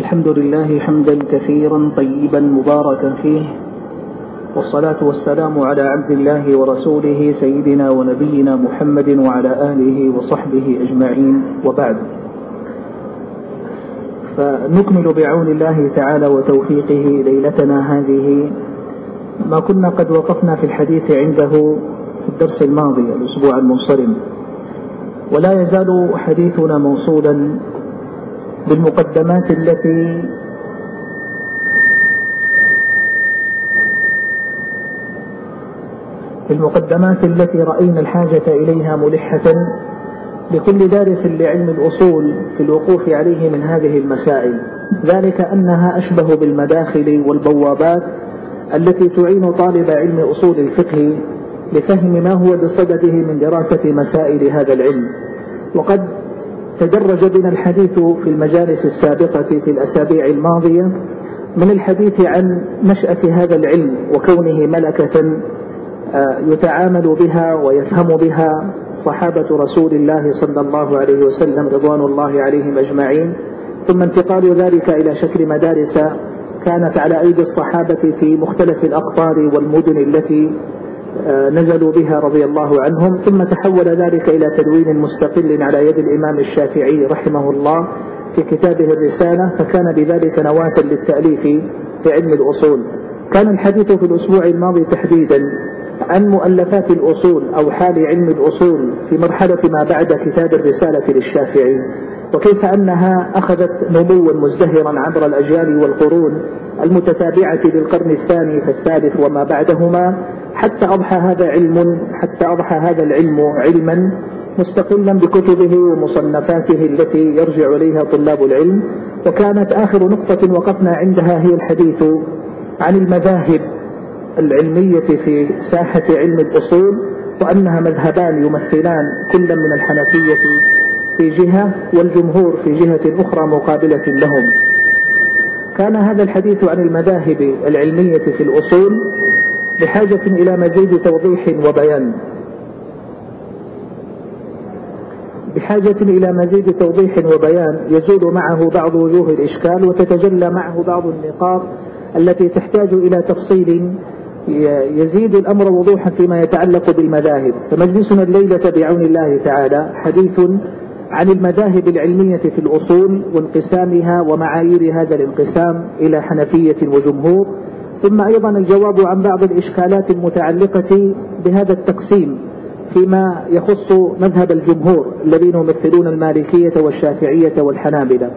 الحمد لله حمدا كثيرا طيبا مباركا فيه والصلاة والسلام على عبد الله ورسوله سيدنا ونبينا محمد وعلى آله وصحبه أجمعين وبعد. فنكمل بعون الله تعالى وتوفيقه ليلتنا هذه. ما كنا قد وقفنا في الحديث عنده في الدرس الماضي الأسبوع المنصرم. ولا يزال حديثنا موصولا بالمقدمات التي بالمقدمات التي رأينا الحاجة إليها ملحة لكل دارس لعلم الأصول في الوقوف عليه من هذه المسائل. ذلك أنها أشبه بالمداخل والبوابات التي تعين طالب علم أصول الفقه لفهم ما هو بصدده من دراسة مسائل هذا العلم. وقد تدرج بنا الحديث في المجالس السابقة في الأسابيع الماضية من الحديث عن نشأة هذا العلم وكونه ملكة آه، يتعامل بها ويفهم بها صحابة رسول الله صلى الله عليه وسلم رضوان الله عليهم أجمعين. ثم انتقال ذلك إلى شكل مدارس كانت على أيدي الصحابة في مختلف الأقطار والمدن التي نزلوا بها رضي الله عنهم ثم تحول ذلك إلى تدوين مستقل على يد الإمام الشافعي رحمه الله في كتابه الرسالة فكان بذلك نواة للتأليف في علم الأصول. كان الحديث في الأسبوع الماضي تحديدا عن مؤلفات الأصول أو حال علم الأصول في مرحلة ما بعد كتاب الرسالة للشافعي. وكيف أنها أخذت نموا مزدهرا عبر الأجيال والقرون المتتابعة للقرن الثاني فالثالث وما بعدهما حتى أضحى هذا علم حتى أضحى هذا العلم علما مستقلا بكتبه ومصنفاته التي يرجع إليها طلاب العلم. وكانت آخر نقطة وقفنا عندها هي الحديث عن المذاهب العلمية في ساحة علم الأصول وأنها مذهبان يمثلان كلا من الحنفية في جهة والجمهور في جهة أخرى مقابلة لهم. كان هذا الحديث عن المذاهب العلمية في الأصول بحاجة إلى مزيد توضيح وبيان. بحاجة إلى مزيد توضيح وبيان يزول معه بعض وجوه الإشكال وتتجلى معه بعض النقاط التي تحتاج إلى تفصيل يزيد الأمر وضوحا فيما يتعلق بالمذاهب. فمجلسنا الليلة بعون الله تعالى حديث عن المذاهب العلمية في الأصول وانقسامها ومعايير هذا الانقسام إلى حنفية وجمهور ثم أيضا الجواب عن بعض الإشكالات المتعلقة بهذا التقسيم فيما يخص مذهب الجمهور الذين يمثلون المالكية والشافعية والحنابلة.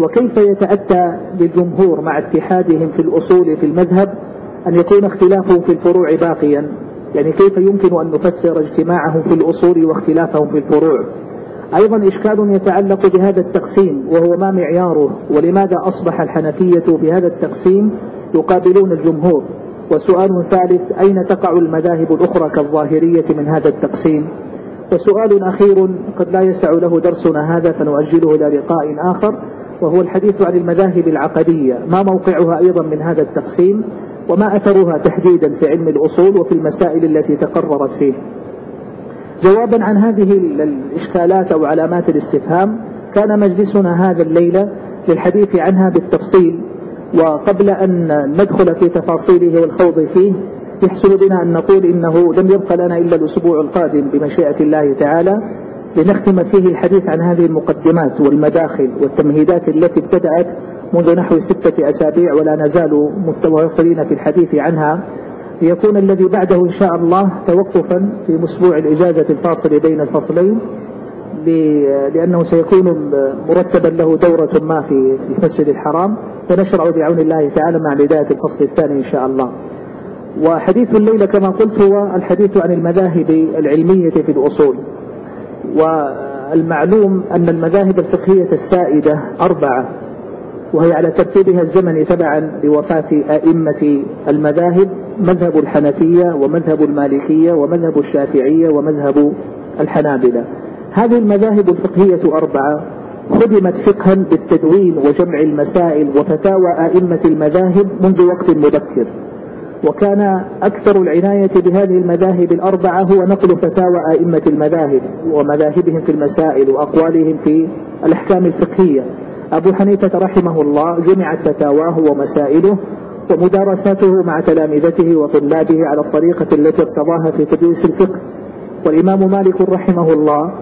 وكيف يتأتى للجمهور مع اتحادهم في الأصول في المذهب أن يكون اختلافهم في الفروع باقيا؟ يعني كيف يمكن أن نفسر اجتماعهم في الأصول واختلافهم في الفروع؟ أيضا إشكال يتعلق بهذا التقسيم وهو ما معياره ولماذا أصبح الحنفية في هذا التقسيم يقابلون الجمهور؟ وسؤال ثالث أين تقع المذاهب الأخرى كالظاهرية من هذا التقسيم؟ وسؤال أخير قد لا يسع له درسنا هذا فنؤجله إلى لقاء آخر وهو الحديث عن المذاهب العقدية. ما موقعها أيضا من هذا التقسيم؟ وما أثرها تحديدا في علم الأصول وفي المسائل التي تقررت فيه؟ جوابا عن هذه الإشكالات أو علامات الاستفهام كان مجلسنا هذا الليلة للحديث عنها بالتفصيل وقبل أن ندخل في تفاصيله والخوض فيه يحسن بنا أن نقول إنه لم يبق لنا إلا الأسبوع القادم بمشيئة الله تعالى لنختم فيه الحديث عن هذه المقدمات والمداخل والتمهيدات التي ابتدأت منذ نحو ستة أسابيع ولا نزال متواصلين في الحديث عنها. ليكون الذي بعده إن شاء الله توقفا في أسبوع الإجازة الفاصل بين الفصلين لأنه سيكون مرتبا له دورة ما في المسجد الحرام. فنشرع بعون الله تعالى مع بداية الفصل الثاني إن شاء الله. وحديث الليلة كما قلت هو الحديث عن المذاهب العلمية في الأصول. والمعلوم أن المذاهب الفقهية السائدة أربعة وهي على ترتيبها الزمني تبعا لوفاة أئمة المذاهب. مذهب الحنفية ومذهب المالكية ومذهب الشافعية ومذهب الحنابلة. هذه المذاهب الفقهية أربعة. خدمت فقها بالتدوين وجمع المسائل وفتاوى أئمة المذاهب منذ وقت مبكر. وكان أكثر العناية بهذه المذاهب الأربعة هو نقل فتاوى أئمة المذاهب ومذاهبهم في المسائل وأقوالهم في الأحكام الفقهية. أبو حنيفة رحمه الله جمعت فتاواه ومسائله ومدارساته مع تلامذته وطلابه على الطريقة التي ارتضاها في تدريس الفقه. والإمام مالك رحمه الله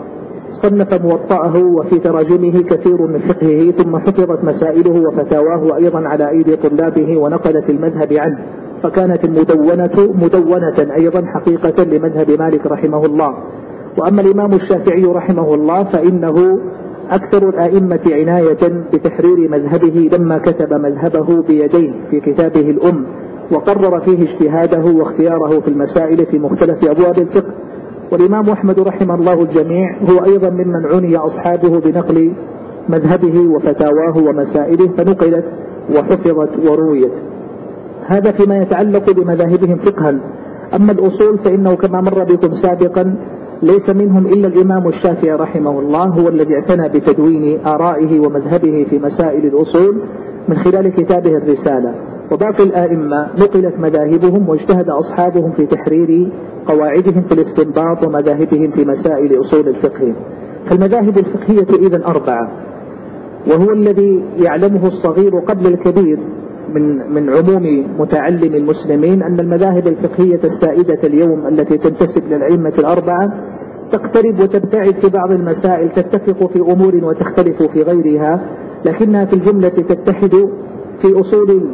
صنف موطأه وفي تراجمه كثير من فقهه ثم حفظت مسائله وفتاواه أيضا على أيدي طلابه ونقلت المذهب عنه. فكانت المدونة مدونة أيضا حقيقة لمذهب مالك رحمه الله. وأما الإمام الشافعي رحمه الله فإنه أكثر الآئمة عناية بتحرير مذهبه لما كتب مذهبه بيديه في كتابه الأم وقرر فيه اجتهاده واختياره في المسائل في مختلف أبواب الفقه. والإمام أحمد رحمه الله الجميع هو أيضا ممن عني أصحابه بنقل مذهبه وفتاواه ومسائله فنقلت وحفظت ورويت. هذا فيما يتعلق بمذاهبهم فقها. أما الأصول فإنه كما مر بكم سابقا ليس منهم إلا الإمام الشافعي رحمه الله هو الذي اعتنى بتدوين آرائه ومذهبه في مسائل الأصول من خلال كتابه الرسالة. وباقي الآئمة نقلت مذاهبهم واجتهد أصحابهم في تحرير قواعدهم في الاستنباط ومذاهبهم في مسائل أصول الفقه. فالمذاهب الفقهية إذا أربعة وهو الذي يعلمه الصغير قبل الكبير من من عموم متعلم المسلمين أن المذاهب الفقهية السائدة اليوم التي تنتسب للأئمة الأربعة تقترب وتبتعد في بعض المسائل تتفق في أمور وتختلف في غيرها لكنها في الجملة تتحد في أصول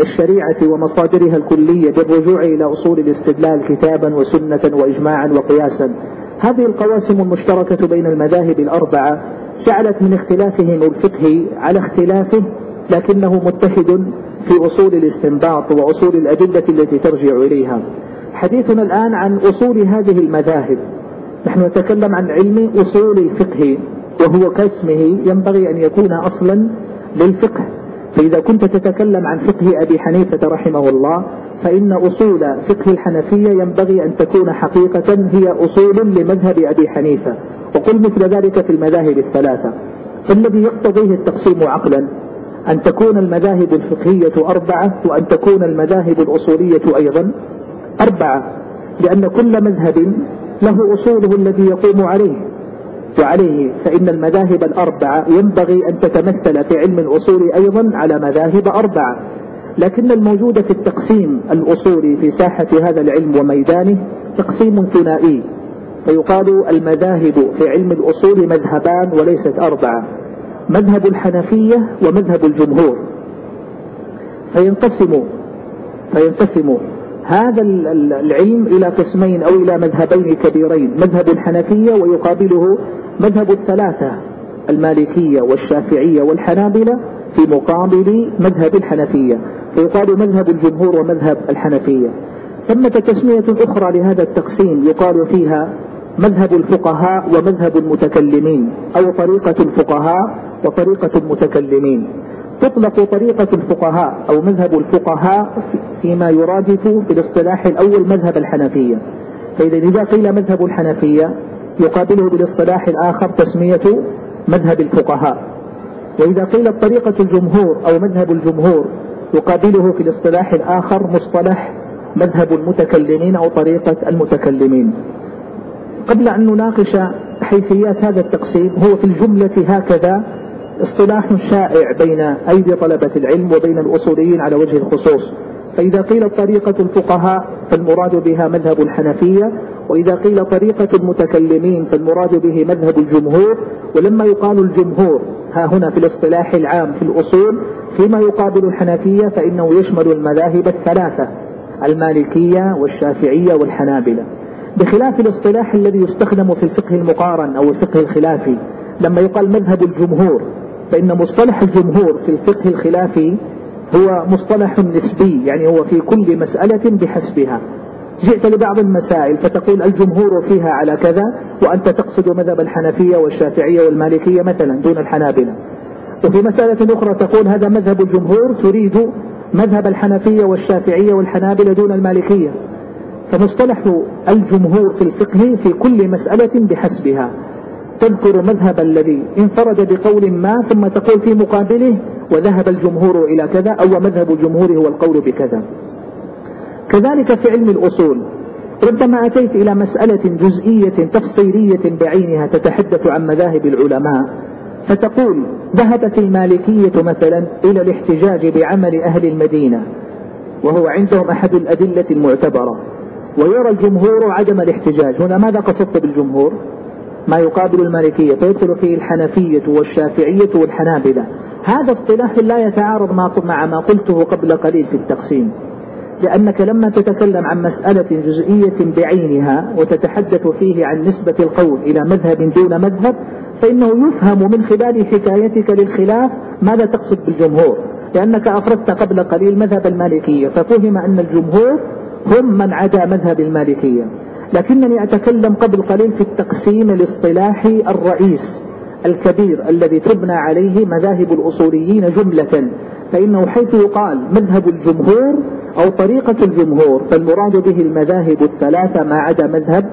الشريعة ومصادرها الكلية بالرجوع إلى أصول الاستدلال كتابا وسنة وإجماعا وقياسا. هذه القواسم المشتركة بين المذاهب الأربعة جعلت من اختلافهم الفقهي على اختلافه لكنه متحد في أصول الاستنباط وأصول الأدلة التي ترجع إليها. حديثنا الآن عن أصول هذه المذاهب. نحن نتكلم عن علم أصول الفقه وهو كاسمه ينبغي أن يكون أصلا للفقه. فإذا كنت تتكلم عن فقه أبي حنيفة رحمه الله فإن أصول فقه الحنفية ينبغي أن تكون حقيقة هي أصول لمذهب أبي حنيفة. وقل مثل ذلك في المذاهب الثلاثة. فالذي يقتضيه التقسيم عقلا. أن تكون المذاهب الفقهية أربعة وأن تكون المذاهب الأصولية أيضا أربعة لأن كل مذهب له أصوله الذي يقوم عليه. وعليه فإن المذاهب الأربعة ينبغي أن تتمثل في علم الأصول أيضا على مذاهب أربعة. لكن الموجود في التقسيم الأصولي في ساحة هذا العلم وميدانه تقسيم ثنائي فيقال المذاهب في علم الأصول مذهبان وليست أربعة. مذهب الحنفية ومذهب الجمهور. فينقسم فينقسم هذا العلم إلى قسمين أو إلى مذهبين كبيرين مذهب الحنفية ويقابله مذهب الثلاثة المالكية والشافعية والحنابلة في مقابل مذهب الحنفية. فيقال مذهب الجمهور ومذهب الحنفية. ثمة تسمية أخرى لهذا التقسيم يقال فيها مذهب الفقهاء ومذهب المتكلمين أو طريقة الفقهاء وطريقة المتكلمين. تطلق طريقة الفقهاء أو مذهب الفقهاء فيما يرادف في الاصطلاح الأول مذهب الحنفية. فإذا إذا قيل مذهب الحنفية يقابله بالاصطلاح الآخر تسمية مذهب الفقهاء. وإذا قيلت طريقة الجمهور أو مذهب الجمهور يقابله في الاصطلاح الآخر مصطلح مذهب المتكلمين أو طريقة المتكلمين. قبل أن نناقش حيثيات هذا التقسيم هو في الجملة هكذا اصطلاح شائع بين أيدي طلبة العلم وبين الأصوليين على وجه الخصوص. فإذا قيل طريقة الفقهاء فالمراد بها مذهب الحنفية وإذا قيل طريقة المتكلمين فالمراد به مذهب الجمهور. ولما يقال الجمهور ها هنا في الاصطلاح العام في الأصول فيما يقابل الحنفية فإنه يشمل المذاهب الثلاثة المالكية والشافعية والحنابلة. بخلاف الاصطلاح الذي يستخدم في الفقه المقارن أو الفقه الخلافي لما يقال مذهب الجمهور فإن مصطلح الجمهور في الفقه الخلافي هو مصطلح نسبي يعني هو في كل مسألة بحسبها. جئت لبعض المسائل فتقول الجمهور فيها على كذا وأنت تقصد مذهب الحنفية والشافعية والمالكية مثلا دون الحنابلة. وفي مسألة أخرى تقول هذا مذهب الجمهور تريد مذهب الحنفية والشافعية والحنابلة دون المالكية. فمصطلح الجمهور في الفقه في كل مسألة بحسبها. تذكر مذهب الذي انفرد بقول ما ثم تقول في مقابله وذهب الجمهور إلى كذا أو مذهب الجمهور هو القول بكذا. كذلك في علم الأصول ربما أتيت إلى مسألة جزئية تفصيلية بعينها تتحدث عن مذاهب العلماء فتقول ذهبت المالكية مثلا إلى الاحتجاج بعمل أهل المدينة وهو عندهم أحد الأدلة المعتبرة ويرى الجمهور عدم الاحتجاج. هنا ماذا قصدت بالجمهور؟ ما يقابل المالكية. فيدخل فيه الحنفية والشافعية والحنابلة. هذا اصطلاح لا يتعارض مع ما قلته قبل قليل في التقسيم. لأنك لما تتكلم عن مسألة جزئية بعينها وتتحدث فيه عن نسبة القول إلى مذهب دون مذهب فإنه يفهم من خلال حكايتك للخلاف ماذا تقصد بالجمهور. لأنك أفردت قبل قليل مذهب المالكية ففهم أن الجمهور هم من عدا مذهب المالكية. لكنني أتكلم قبل قليل في التقسيم الاصطلاحي الرئيس الكبير الذي تبنى عليه مذاهب الأصوليين جملة فإنه حيث يقال مذهب الجمهور أو طريقة الجمهور فالمراد به المذاهب الثلاثة ما عدا مذهب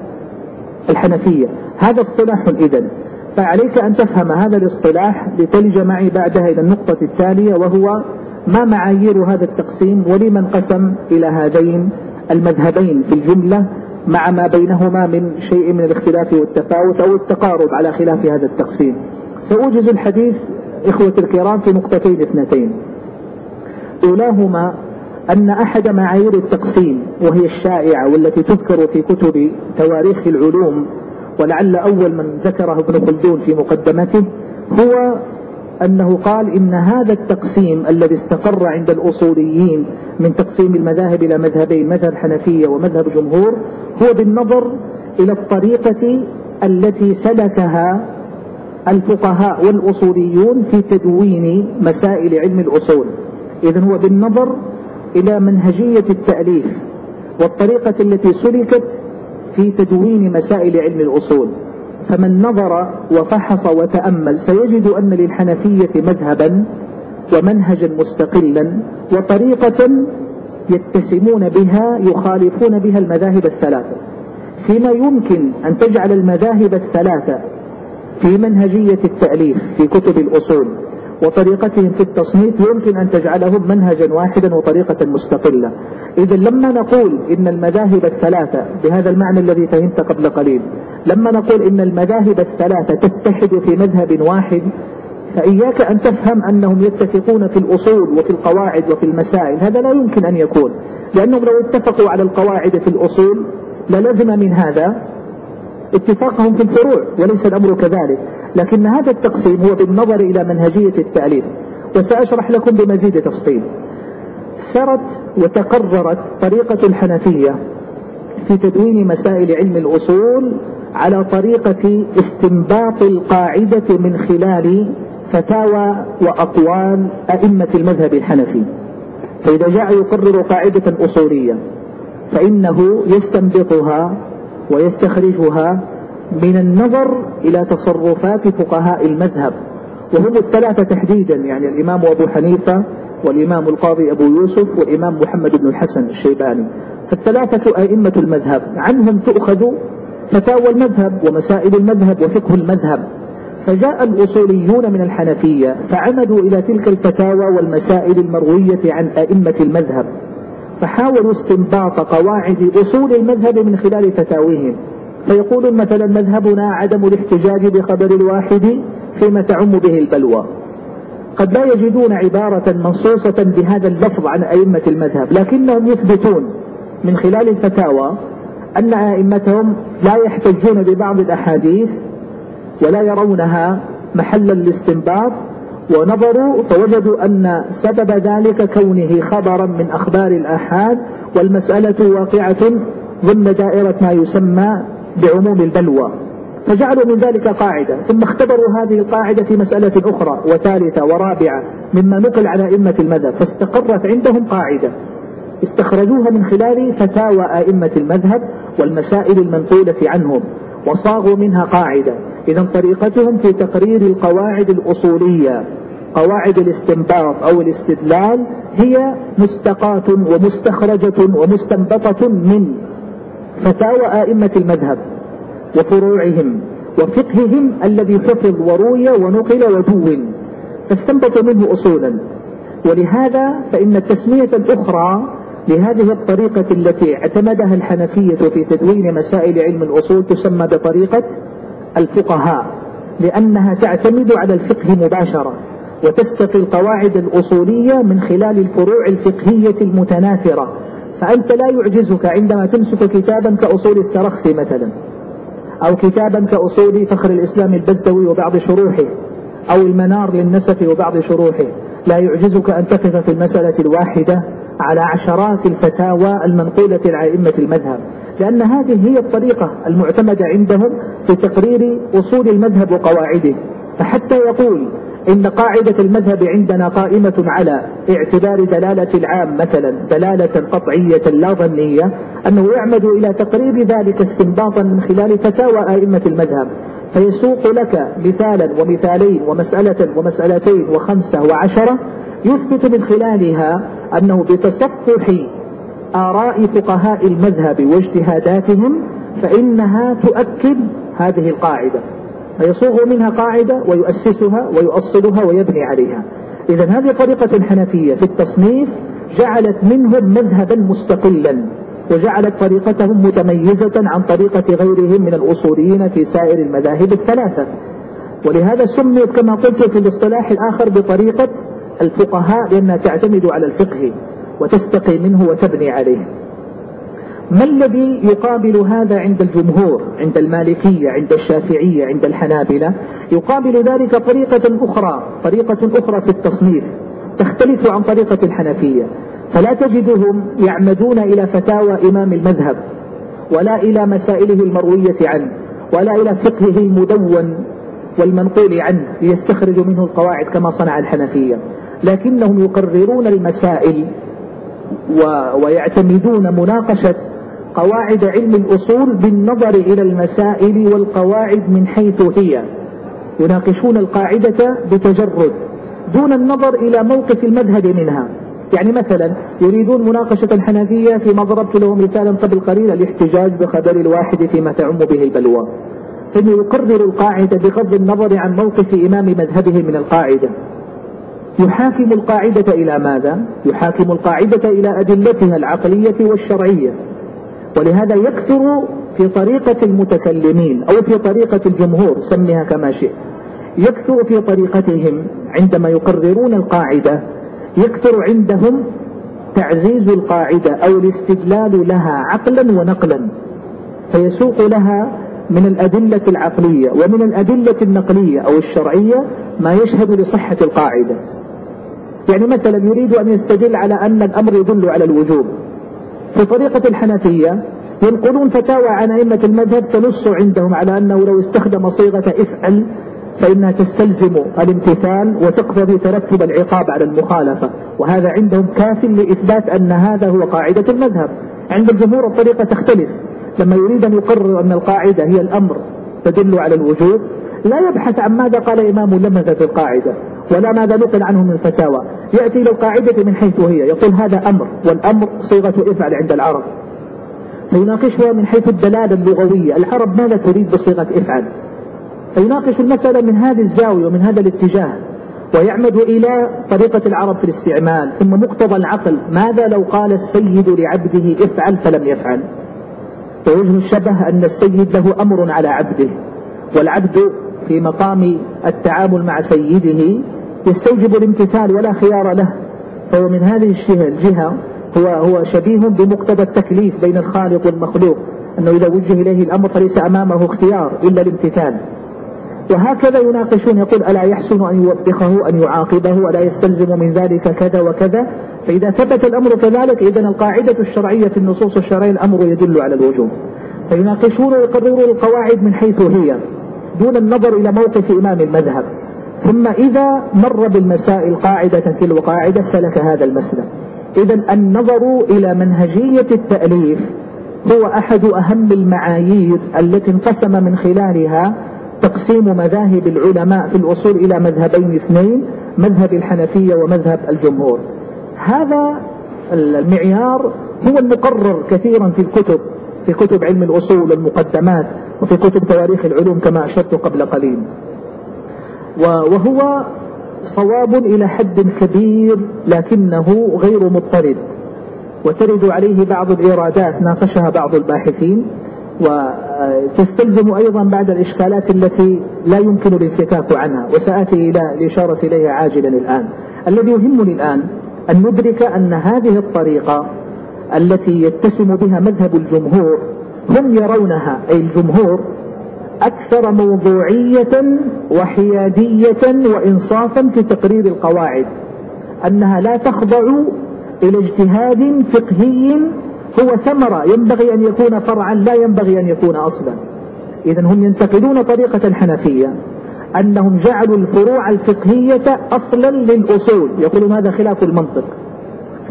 الحنفية. هذا اصطلاح إذن. فعليك أن تفهم هذا الاصطلاح لتلج معي بعدها إلى النقطة التالية وهو ما معايير هذا التقسيم ولمن قسم إلى هذين المذهبين في الجملة مع ما بينهما من شيء من الاختلاف والتفاوت أو التقارب على خلاف هذا التقسيم. سأوجز الحديث إخوة الكرام في نقطتين اثنتين. أولاهما أن أحد معايير التقسيم وهي الشائعة والتي تذكر في كتب تواريخ العلوم ولعل أول من ذكره ابن خلدون في مقدمته هو أنه قال إن هذا التقسيم الذي استقر عند الأصوليين من تقسيم المذاهب إلى مذهبين مذهب حنفية ومذهب جمهور هو بالنظر إلى الطريقة التي سلكها الفقهاء والأصوليون في تدوين مسائل علم الأصول. إذن هو بالنظر إلى منهجية التأليف والطريقة التي سلكت في تدوين مسائل علم الأصول. فمن نظر وفحص وتأمل سيجد أن للحنفية مذهبا ومنهجا مستقلا وطريقة يتسمون بها يخالفون بها المذاهب الثلاثة. فيما يمكن أن تجعل المذاهب الثلاثة في منهجية التأليف في كتب الأصول وطريقتهم في التصنيف يمكن أن تجعلهم منهجا واحدا وطريقة مستقلة. إذا لما نقول إن المذاهب الثلاثة بهذا المعنى الذي فهمت قبل قليل لما نقول إن المذاهب الثلاثة تتحد في مذهب واحد فإياك أن تفهم أنهم يتفقون في الأصول وفي القواعد وفي المسائل. هذا لا يمكن أن يكون لأنهم لو اتفقوا على القواعد في الأصول للزم من هذا. اتفاقهم في الفروع وليس الأمر كذلك. لكن هذا التقسيم هو بالنظر إلى منهجية التأليف وسأشرح لكم بمزيد تفصيل. سرت وتقررت طريقة الحنفية في تدوين مسائل علم الأصول على طريقة استنباط القاعدة من خلال فتاوى وأقوال أئمة المذهب الحنفي. فإذا جاء يقرر قاعدة أصولية فإنه يستنبطها ويستخرجها من النظر إلى تصرفات فقهاء المذهب. وهم الثلاثة تحديدا يعني الإمام أبو حنيفة والإمام القاضي أبو يوسف والإمام محمد بن الحسن الشيباني. فالثلاثة أئمة المذهب عنهم تؤخذ فتاوى المذهب ومسائل المذهب وفقه المذهب. فجاء الأصوليون من الحنفية فعمدوا إلى تلك الفتاوى والمسائل المروية عن أئمة المذهب. فحاولوا استنباط قواعد أصول المذهب من خلال فتاويهم فيقولون مثلا مذهبنا عدم الاحتجاج بخبر الواحد فيما تعم به البلوى. قد لا يجدون عبارة منصوصة بهذا اللفظ عن أئمة المذهب لكنهم يثبتون من خلال الفتاوى أن أئمتهم لا يحتجون ببعض الأحاديث ولا يرونها محلا للاستنباط ونظروا فوجدوا أن سبب ذلك كونه خبرا من أخبار الآحاد والمسألة واقعة ضمن دائرة ما يسمى بعموم البلوى. فجعلوا من ذلك قاعدة ثم اختبروا هذه القاعدة في مسألة أخرى وثالثة ورابعة مما نقل على أئمة المذهب فاستقرت عندهم قاعدة. استخرجوها من خلال فتاوى أئمة المذهب والمسائل المنقولة عنهم وصاغوا منها قاعدة. إذا طريقتهم في تقرير القواعد الأصولية قواعد الاستنباط أو الاستدلال هي مستقاة ومستخرجة ومستنبطة من فتاوى أئمة المذهب وفروعهم وفقههم الذي حفظ وروي ونقل ودون فاستنبطوا منه أصولا. ولهذا فإن التسمية الأخرى لهذه الطريقة التي اعتمدها الحنفية في تدوين مسائل علم الأصول تسمى بطريقة الفقهاء لأنها تعتمد على الفقه مباشرة وتستقي القواعد الأصولية من خلال الفروع الفقهية المتناثرة. فأنت لا يعجزك عندما تمسك كتابا كأصول السرخسي مثلا أو كتابا كأصول فخر الإسلام البزدوي وبعض شروحه أو المنار للنسف وبعض شروحه. لا يعجزك أن تقف في المسألة الواحدة على عشرات الفتاوى المنقولة عن أئمة المذهب. لأن هذه هي الطريقة المعتمدة عندهم في تقرير أصول المذهب وقواعده. فحتى يقول إن قاعدة المذهب عندنا قائمة على اعتبار دلالة العام مثلا دلالة قطعية لا ظنية أنه يعمد إلى تقرير ذلك استنباطا من خلال فتاوى أئمة المذهب. فيسوق لك مثالا ومثالين ومسألة ومسألتين وخمسة وعشرة يثبت من خلالها أنه بتصفح آراء فقهاء المذهب واجتهاداتهم فإنها تؤكد هذه القاعدة فيصوغ منها قاعدة ويؤسسها ويؤصلها ويبني عليها. إذا هذه طريقة الحنفية في التصنيف جعلت منهم مذهبا مستقلا وجعلت طريقتهم متميزة عن طريقة غيرهم من الأصوليين في سائر المذاهب الثلاثة. ولهذا سميت كما قلت في الاصطلاح الآخر بطريقة الفقهاء لأنها تعتمد على الفقه. وتستقي منه وتبني عليه. ما الذي يقابل هذا عند الجمهور عند المالكية عند الشافعية عند الحنابلة؟ يقابل ذلك طريقة أخرى طريقة أخرى في التصنيف تختلف عن طريقة الحنفية. فلا تجدهم يعمدون إلى فتاوى إمام المذهب ولا إلى مسائله المروية عنه ولا إلى فقهه المدون والمنقول عنه ليستخرجوا منه القواعد كما صنع الحنفية. لكنهم يقررون المسائل. ويعتمدون مناقشة قواعد علم الأصول بالنظر إلى المسائل والقواعد من حيث هي. يناقشون القاعدة بتجرد دون النظر إلى موقف المذهب منها. يعني مثلا يريدون مناقشة الحنفية فيما ضربت لهم مثالا قبل قليل الاحتجاج بخبر الواحد فيما تعم به البلوى. ثم يقرر القاعدة بغض النظر عن موقف إمام مذهبه من القاعدة. يحاكم القاعدة إلى ماذا؟ يحاكم القاعدة إلى أدلتها العقلية والشرعية. ولهذا يكثر في طريقة المتكلمين أو في طريقة الجمهور سميها كما شئت. يكثر في طريقتهم عندما يقررون القاعدة يكثر عندهم تعزيز القاعدة أو الاستدلال لها عقلا ونقلا. فيسوق لها من الأدلة العقلية ومن الأدلة النقلية أو الشرعية ما يشهد لصحة القاعدة. يعني مثلا يريد أن يستدل على أن الأمر يدل على الوجوب. في طريقة الحنفية ينقلون فتاوى عن أئمة المذهب تنص عندهم على أنه لو استخدم صيغة افعل فإنها تستلزم الامتثال وتقتضي ترتب العقاب على المخالفة. وهذا عندهم كاف لإثبات أن هذا هو قاعدة المذهب. عند الجمهور الطريقة تختلف. لما يريد أن يقرر أن القاعدة هي الأمر تدل على الوجوب لا يبحث عن ماذا قال إمام لمذة القاعدة. ولا ماذا نقل عنه من الفتاوى يأتي إلى القاعدة من حيث هي. يقول هذا أمر والأمر صيغة إفعل عند العرب. فيناقشها من حيث الدلالة اللغوية. العرب ماذا تريد بصيغة إفعل؟ فيناقش المسألة من هذه الزاوية ومن هذا الاتجاه ويعمد إلى طريقة العرب في الاستعمال. ثم مقتضى العقل ماذا لو قال السيد لعبده افعل فلم يفعل؟ ووجه الشبه أن السيد له أمر على عبده والعبد في مقام التعامل مع سيده يستوجب الامتثال ولا خيار له. فهو من هذه الجهة هو هو شبيه بمقتضى التكليف بين الخالق والمخلوق أنه إذا وجه إليه الأمر فليس أمامه اختيار إلا الامتثال. وهكذا يناقشون يقول ألا يحسن أن يوبخه أن يعاقبه ولا يستلزم من ذلك كذا وكذا؟ فإذا ثبت الأمر كذلك إذا القاعدة الشرعية في النصوص الشرعية الأمر يدل على الوجوب. فيناقشون ويقررون القواعد من حيث هي دون النظر إلى موقف إمام المذهب. ثم إذا مر بالمسائل قاعدة تلو قاعدة سلك هذا المسلك. إذا النظر إلى منهجية التأليف هو أحد أهم المعايير التي انقسم من خلالها تقسيم مذاهب العلماء في الأصول إلى مذهبين اثنين مذهب الحنفية ومذهب الجمهور. هذا المعيار هو المقرر كثيرا في الكتب في كتب علم الأصول المقدمات وفي كتب تواريخ العلوم كما أشرت قبل قليل. وهو صواب إلى حد كبير لكنه غير مضطرد. وترد عليه بعض الإيرادات ناقشها بعض الباحثين وتستلزم أيضا بعد الإشكالات التي لا يمكن الانفكاك عنها. وسآتي إلى الإشارة إليها عاجلا الآن. الذي يهمني الآن أن ندرك أن هذه الطريقة التي يتسم بها مذهب الجمهور هم يرونها أي الجمهور أكثر موضوعية وحيادية وإنصافا في تقرير القواعد أنها لا تخضع إلى اجتهاد فقهي هو ثمرة ينبغي أن يكون فرعا لا ينبغي أن يكون أصلا. إذا هم ينتقدون طريقة الحنفية أنهم جعلوا الفروع الفقهية أصلا للأصول. يقولون هذا خلاف المنطق؟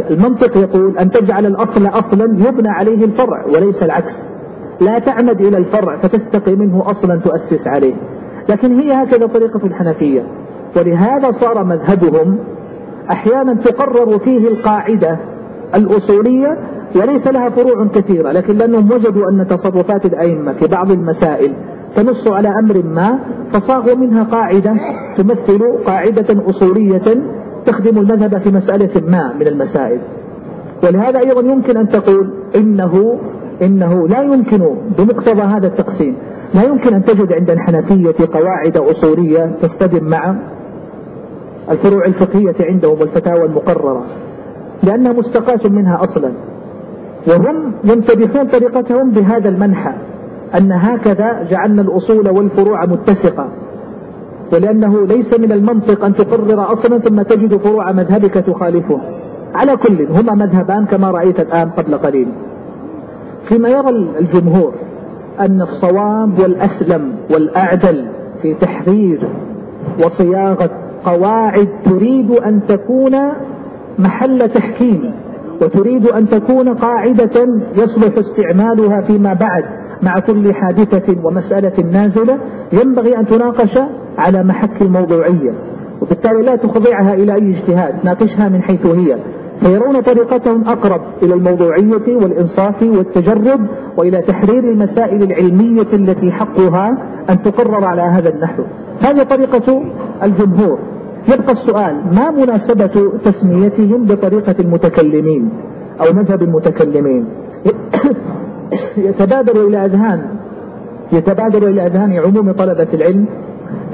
المنطق يقول أن تجعل الأصل أصلا يبنى عليه الفرع وليس العكس. لا تعمد إلى الفرع فتستقي منه أصلا تؤسس عليه. لكن هي هكذا طريقة الحنفية. ولهذا صار مذهبهم أحيانا تقرر فيه القاعدة الأصولية وليس لها فروع كثيرة لكن لأنهم وجدوا أن تصرفات الأئمة في بعض المسائل تنص على أمر ما فصاغوا منها قاعدة تمثل قاعدة أصولية تخدم المذهب في مسألة ما من المسائل. ولهذا أيضا يمكن أن تقول إنه إنه لا يمكن بمقتضى هذا التقسيم. لا يمكن أن تجد عند الحنفية قواعد أصولية تصطدم مع الفروع الفقهية عندهم والفتاوى المقررة لأنها مستقاة منها أصلا. وهم يمتدحون طريقتهم بهذا المنحى أن هكذا جعلنا الأصول والفروع متسقة. ولأنه ليس من المنطق أن تقرر أصلا ثم تجد فروع مذهبك تخالفه على كل هما مذهبان كما رأيت الآن قبل قليل. فيما يرى الجمهور أن الصواب والأسلم والأعدل في تحرير وصياغة قواعد تريد أن تكون محل تحكيم وتريد أن تكون قاعدة يصلح استعمالها فيما بعد مع كل حادثة ومسألة نازلة ينبغي أن تناقش على محك الموضوعية. وبالتالي لا تخضعها إلى أي اجتهاد ناقشها من حيث هي. فيرون طريقتهم أقرب إلى الموضوعية والإنصاف والتجرد وإلى تحرير المسائل العلمية التي حقها أن تقرر على هذا النحو. هذه طريقة الجمهور. يبقى السؤال ما مناسبة تسميتهم بطريقة المتكلمين أو مذهب المتكلمين؟ يتبادر إلى أذهان يتبادر إلى أذهان عموم طلبة العلم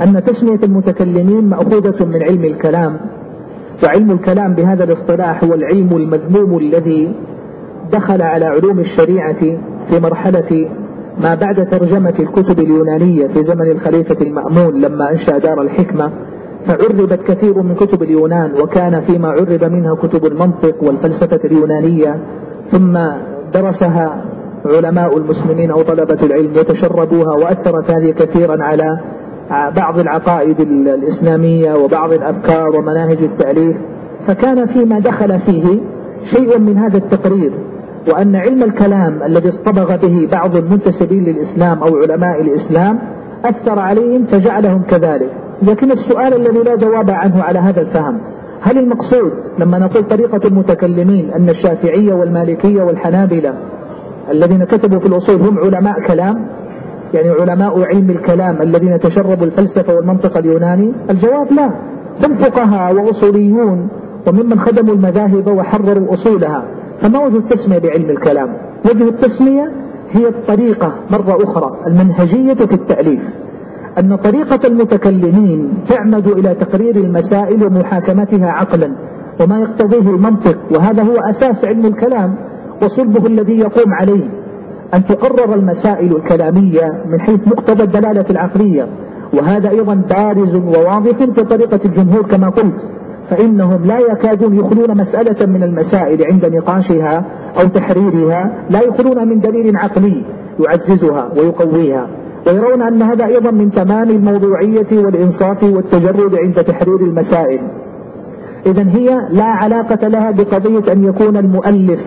أن تسمية المتكلمين مأخوذة من علم الكلام. وعلم الكلام بهذا الاصطلاح هو العلم المذموم الذي دخل على علوم الشريعة في مرحلة ما بعد ترجمة الكتب اليونانية في زمن الخليفة المأمون لما أنشأ دار الحكمة فعربت كثير من كتب اليونان وكان فيما عرب منها كتب المنطق والفلسفة اليونانية ثم درسها علماء المسلمين أو طلبة العلم وتشربوها وأثرت هذه كثيرا على بعض العقائد الإسلامية وبعض الأفكار ومناهج التأليف فكان فيما دخل فيه شيء من هذا التقرير وأن علم الكلام الذي اصطبغ به بعض المنتسبين للإسلام أو علماء الإسلام أثر عليهم فجعلهم كذلك. لكن السؤال الذي لا جواب عنه على هذا الفهم هل المقصود لما نقول طريقة المتكلمين أن الشافعية والمالكية والحنابلة الذين كتبوا في الأصول هم علماء كلام؟ يعني علماء علم الكلام الذين تشربوا الفلسفة والمنطق اليوناني؟ الجواب لا. هم فقهاء وأصوليون وممن خدموا المذاهب وحرروا أصولها. فما وجه التسمية بعلم الكلام؟ وجه التسمية هي الطريقة مرة أخرى المنهجية في التأليف. أن طريقة المتكلمين تعمد إلى تقرير المسائل ومحاكمتها عقلا وما يقتضيه المنطق. وهذا هو أساس علم الكلام وصلبه الذي يقوم عليه. أن تقرر المسائل الكلامية من حيث مقتضى الدلالة العقلية وهذا أيضا بارز وواضح في طريقة الجمهور كما قلت فإنهم لا يكادون يخلون مسألة من المسائل عند نقاشها أو تحريرها لا يخلون من دليل عقلي يعززها ويقويها. ويرون أن هذا أيضا من تمام الموضوعية والإنصاف والتجرد عند تحرير المسائل. إذا هي لا علاقة لها بقضية أن يكون المؤلف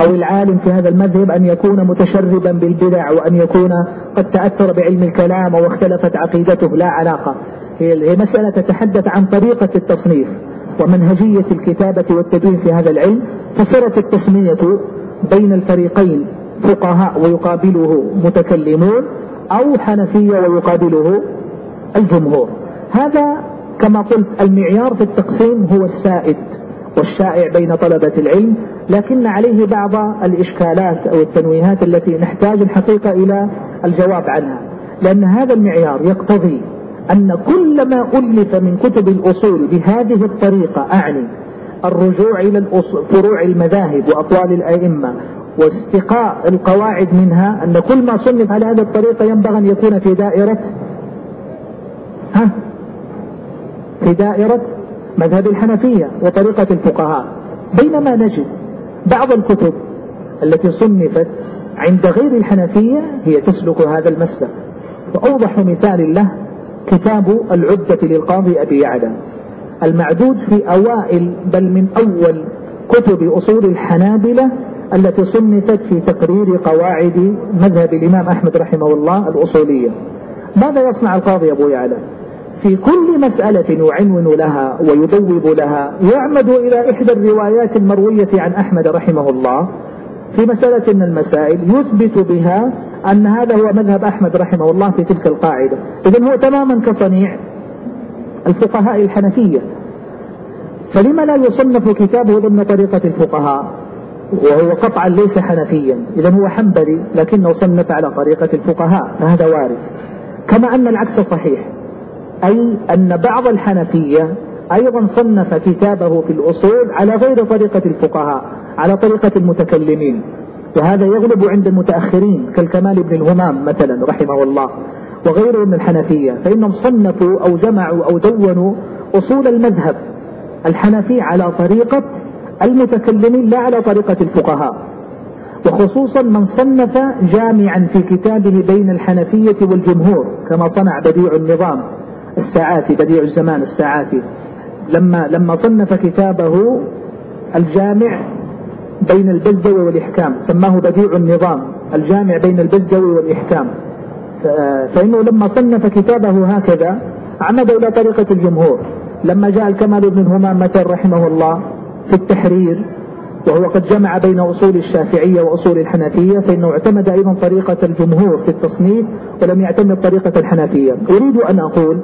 أو العالم في هذا المذهب أن يكون متشربا بالبدع وأن يكون قد تأثر بعلم الكلام أو اختلفت عقيدته. لا علاقة. هي مسألة تتحدث عن طريقة التصنيف ومنهجية الكتابة والتدوين في هذا العلم. فصارت التسمية بين الفريقين فقهاء ويقابله متكلمون أو حنفية ويقابله الجمهور. هذا كما قلت المعيار في التقسيم هو السائد. والشائع بين طلبة العلم لكن عليه بعض الإشكالات أو التنويهات التي نحتاج الحقيقة إلى الجواب عنها. لأن هذا المعيار يقتضي أن كل ما ألف من كتب الأصول بهذه الطريقة أعني الرجوع إلى فروع المذاهب وأقوال الأئمة واستقاء القواعد منها أن كل ما صنف على هذه الطريقة ينبغي أن يكون في دائرة ها؟ في دائرة مذهب الحنفية وطريقة الفقهاء. بينما نجد بعض الكتب التي صنفت عند غير الحنفية هي تسلك هذا المسلك. وأوضح مثال له كتاب العدة للقاضي أبي يعلى. المعدود في أوائل بل من أول كتب أصول الحنابلة التي صنفت في تقرير قواعد مذهب الإمام أحمد رحمه الله الأصولية. ماذا يصنع القاضي أبو يعلى؟ في كل مسألة يعنون لها ويبوب لها. يعمد إلى إحدى الروايات المروية عن أحمد رحمه الله. في مسألة من المسائل يثبت بها أن هذا هو مذهب أحمد رحمه الله في تلك القاعدة. إذا هو تماما كصنيع الفقهاء الحنفية. فلما لا يصنف كتابه ضمن طريقة الفقهاء؟ وهو قطعا ليس حنفيا. إذا هو حنبلي لكنه صنف على طريقة الفقهاء فهذا وارد. كما أن العكس صحيح. أي أن بعض الحنفية أيضا صنف كتابه في الأصول على غير طريقة الفقهاء على طريقة المتكلمين. وهذا يغلب عند المتأخرين كالكمال بن الهمام مثلا رحمه الله وغيره من الحنفية فإنهم صنفوا أو جمعوا أو دونوا أصول المذهب الحنفي على طريقة المتكلمين لا على طريقة الفقهاء. وخصوصا من صنف جامعا في كتابه بين الحنفية والجمهور كما صنع بديع النظام. الساعاتي بديع الزمان الساعاتي لما لما صنف كتابه الجامع بين البزدوي والإحكام سماه بديع النظام الجامع بين البزدوي والإحكام. فإنه لما صنف كتابه هكذا عمد إلى طريقة الجمهور. لما جاء الكمال بن همام رحمه الله في التحرير وهو قد جمع بين أصول الشافعية وأصول الحنفية فإنه اعتمد أيضا طريقة الجمهور في التصنيف ولم يعتمد طريقة الحنفية. أريد أن أقول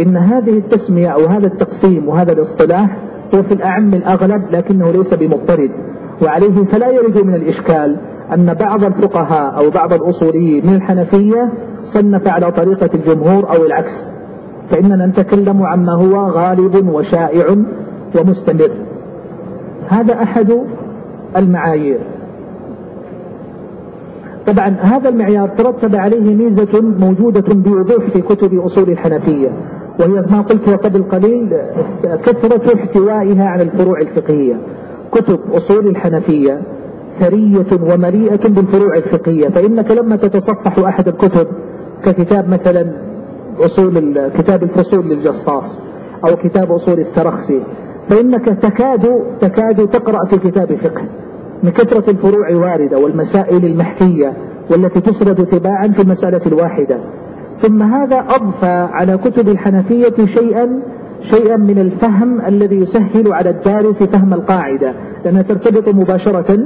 إن هذه التسمية أو هذا التقسيم وهذا الاصطلاح هو في الأعم الأغلب لكنه ليس بمضطرد. وعليه فلا يرد من الإشكال أن بعض الفقهاء أو بعض الأصوليين من الحنفية صنف على طريقة الجمهور أو العكس. فإننا نتكلم عما هو غالب وشائع ومستمر. هذا أحد المعايير. طبعا هذا المعيار ترتب عليه ميزة موجودة بوضوح في كتب أصول الحنفية. وهي ما قلت قبل قليل كثرة احتوائها على الفروع الفقهية. كتب أصول الحنفية ثرية ومليئة بالفروع الفقهية فإنك لما تتصفح أحد الكتب ككتاب مثلا أصول كتاب الفصول للجصاص أو كتاب أصول السرخسي فإنك تكاد تكاد تقرأ في كتاب فقه من كثرة الفروع واردة والمسائل المحكية والتي تسرد تباعا في المسألة الواحدة. ثم هذا أضفى على كتب الحنفية شيئا شيئا من الفهم الذي يسهل على الدارس فهم القاعدة. لأنها ترتبط مباشرة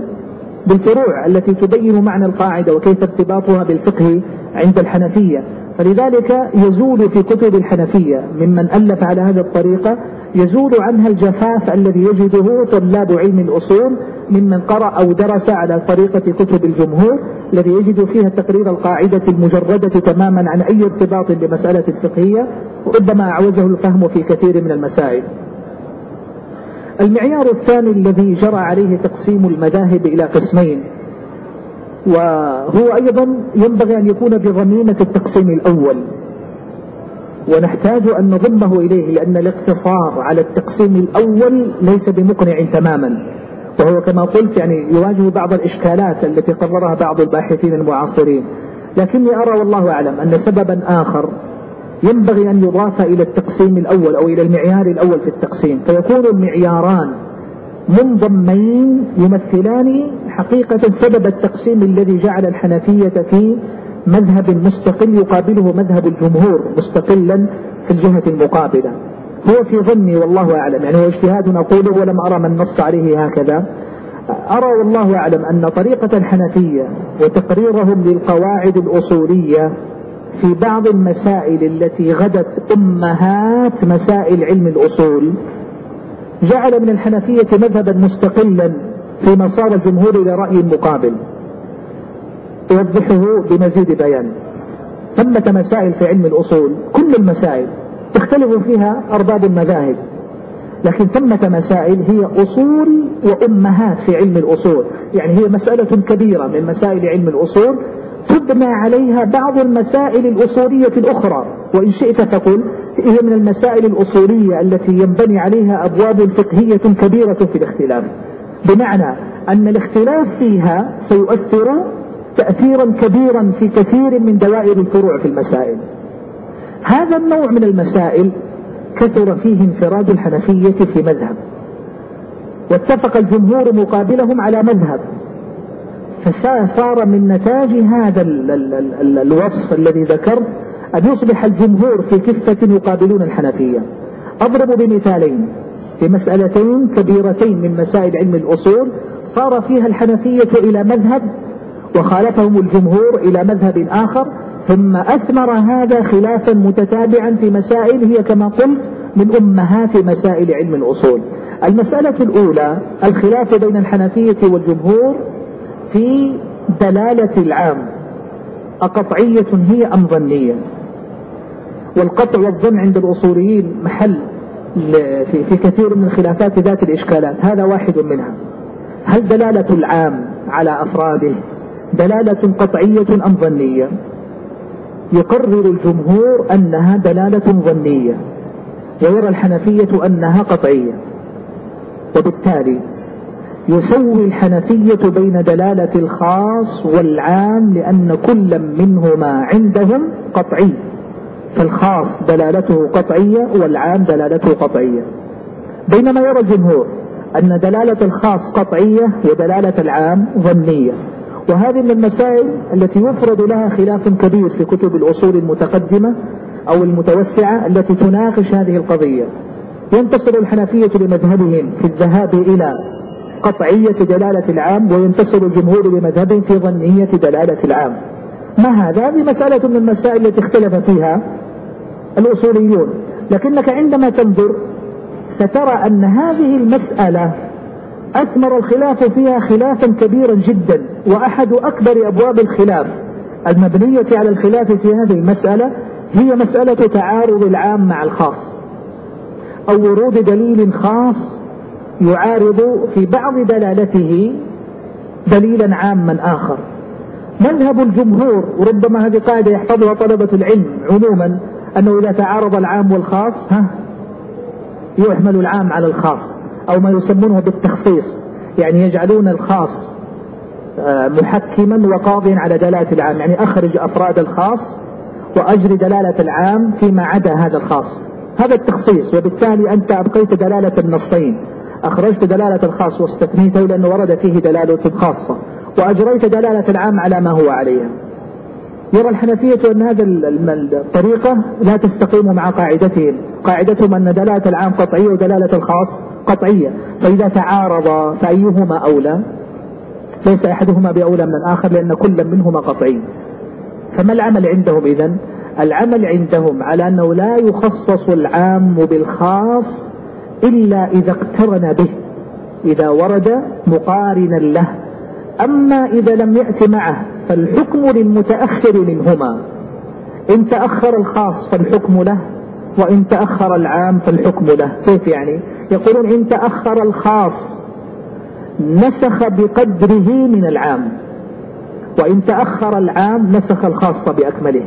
بالفروع التي تبين معنى القاعدة وكيف ارتباطها بالفقه عند الحنفية. فلذلك يزول في كتب الحنفية ممن ألف على هذه الطريقة يزول عنها الجفاف الذي يجده طلاب علم الأصول ممن قرأ أو درس على طريقة كتب الجمهور الذي يجد فيها تقرير القاعدة المجردة تماما عن أي ارتباط بمسألة فقهية وربما أعوزه الفهم في كثير من المسائل. المعيار الثاني الذي جرى عليه تقسيم المذاهب إلى قسمين وهو أيضا ينبغي أن يكون بضمينة التقسيم الأول. ونحتاج أن نضمه إليه لأن الاقتصار على التقسيم الأول ليس بمقنع تماما. وهو كما قلت يعني يواجه بعض الإشكالات التي قررها بعض الباحثين المعاصرين. لكني أرى والله أعلم أن سببا آخر ينبغي أن يضاف إلى التقسيم الأول أو إلى المعيار الأول في التقسيم. فيكون المعياران منضمين يمثلان حقيقة سبب التقسيم الذي جعل الحنفية في مذهب مستقل يقابله مذهب الجمهور مستقلا في الجهة المقابلة. هو في ظني والله أعلم. يعني هو اجتهاد أقوله ولم أرى من نص عليه هكذا. أرى والله أعلم أن طريقة الحنفية وتقريرهم للقواعد الأصولية في بعض المسائل التي غدت أمهات مسائل علم الأصول جعل من الحنفية مذهبا مستقلا في مسار الجمهور إلى رأي مقابل. أوضحه بمزيد بيان. ثمة مسائل في علم الأصول كل المسائل تختلف فيها أرباب المذاهب. لكن ثمة مسائل هي أصول وأمهات في علم الأصول. يعني هي مسألة كبيرة من مسائل علم الأصول. تبنى عليها بعض المسائل الأصولية الأخرى. وإن شئت فقل هي من المسائل الأصولية التي ينبني عليها أبواب فقهية كبيرة في الاختلاف. بمعنى أن الاختلاف فيها سيؤثر تأثيرا كبيرا في كثير من دوائر الفروع في المسائل. هذا النوع من المسائل كثر فيه انفراد الحنفية في مذهب. واتفق الجمهور مقابلهم على مذهب. فصار من نتاج هذا الوصف الذي ذكرت أن يصبح الجمهور في كفة يقابلون الحنفية. أضرب بمثالين. في مسألتين كبيرتين من مسائل علم الأصول صار فيها الحنفية إلى مذهب وخالفهم الجمهور إلى مذهب آخر ثم أثمر هذا خلافا متتابعا في مسائل هي كما قلت من أمهات مسائل علم الأصول. المسألة الأولى الخلاف بين الحنفية والجمهور في دلالة العام. أقطعية هي أم ظنية؟ والقطع والظن عند الأصوليين محل في كثير من الخلافات ذات الإشكالات. هذا واحد منها. هل دلالة العام على أفراده دلالة قطعية أم ظنية؟ يقرر الجمهور أنها دلالة ظنية ويرى الحنفية أنها قطعية. وبالتالي يسوي الحنفية بين دلالة الخاص والعام لأن كل منهما عندهم قطعي فالخاص دلالته قطعية والعام دلالته قطعية. بينما يرى الجمهور أن دلالة الخاص قطعية ودلالة العام ظنية. وهذه من المسائل التي يفرض لها خلاف كبير في كتب الأصول المتقدمة أو المتوسعة التي تناقش هذه القضية. ينتصر الحنفية لمذهبهم في الذهاب إلى قطعية دلالة العام وينتصر الجمهور لمذهبهم في ظنية دلالة العام. ما هذا؟ هذه مسألة من المسائل التي اختلف فيها الأصوليون. لكنك عندما تنظر سترى أن هذه المسألة أثمر الخلاف فيها خلافا كبيرا جدا وأحد أكبر أبواب الخلاف المبنية على الخلاف في هذه المسألة هي مسألة تعارض العام مع الخاص أو ورود دليل خاص يعارض في بعض دلالته دليلا عاما آخر. مذهب الجمهور وربما هذه قاعدة يحفظها طلبة العلم عموما أنه إذا تعارض العام والخاص ها يحمل العام على الخاص. أو ما يسمونه بالتخصيص يعني يجعلون الخاص آه، محكما وقاضيا على دلالة العام يعني أخرج أفراد الخاص وأجري دلالة العام فيما عدا هذا الخاص. هذا التخصيص وبالتالي أنت أبقيت دلالة النصين. أخرجت دلالة الخاص واستثنيته لأنه ورد فيه دلالة خاصة. وأجريت دلالة العام على ما هو عليها. يرى الحنفية أن هذه الطريقة لا تستقيم مع قاعدتهم. قاعدتهم أن دلالة العام قطعية ودلالة الخاص قطعية. فإذا تعارض فأيهما أولى؟ ليس أحدهما بأولى من الآخر لأن كل منهما قطعي. فما العمل عندهم إذن؟ العمل عندهم على أنه لا يخصص العام بالخاص إلا إذا اقترن به إذا ورد مقارنا له. أما إذا لم يأت معه فالحكم للمتأخر منهما. إن تأخر الخاص فالحكم له. وإن تأخر العام فالحكم له. كيف يعني؟ يقولون إن تأخر الخاص نسخ بقدره من العام. وإن تأخر العام نسخ الخاص بأكمله.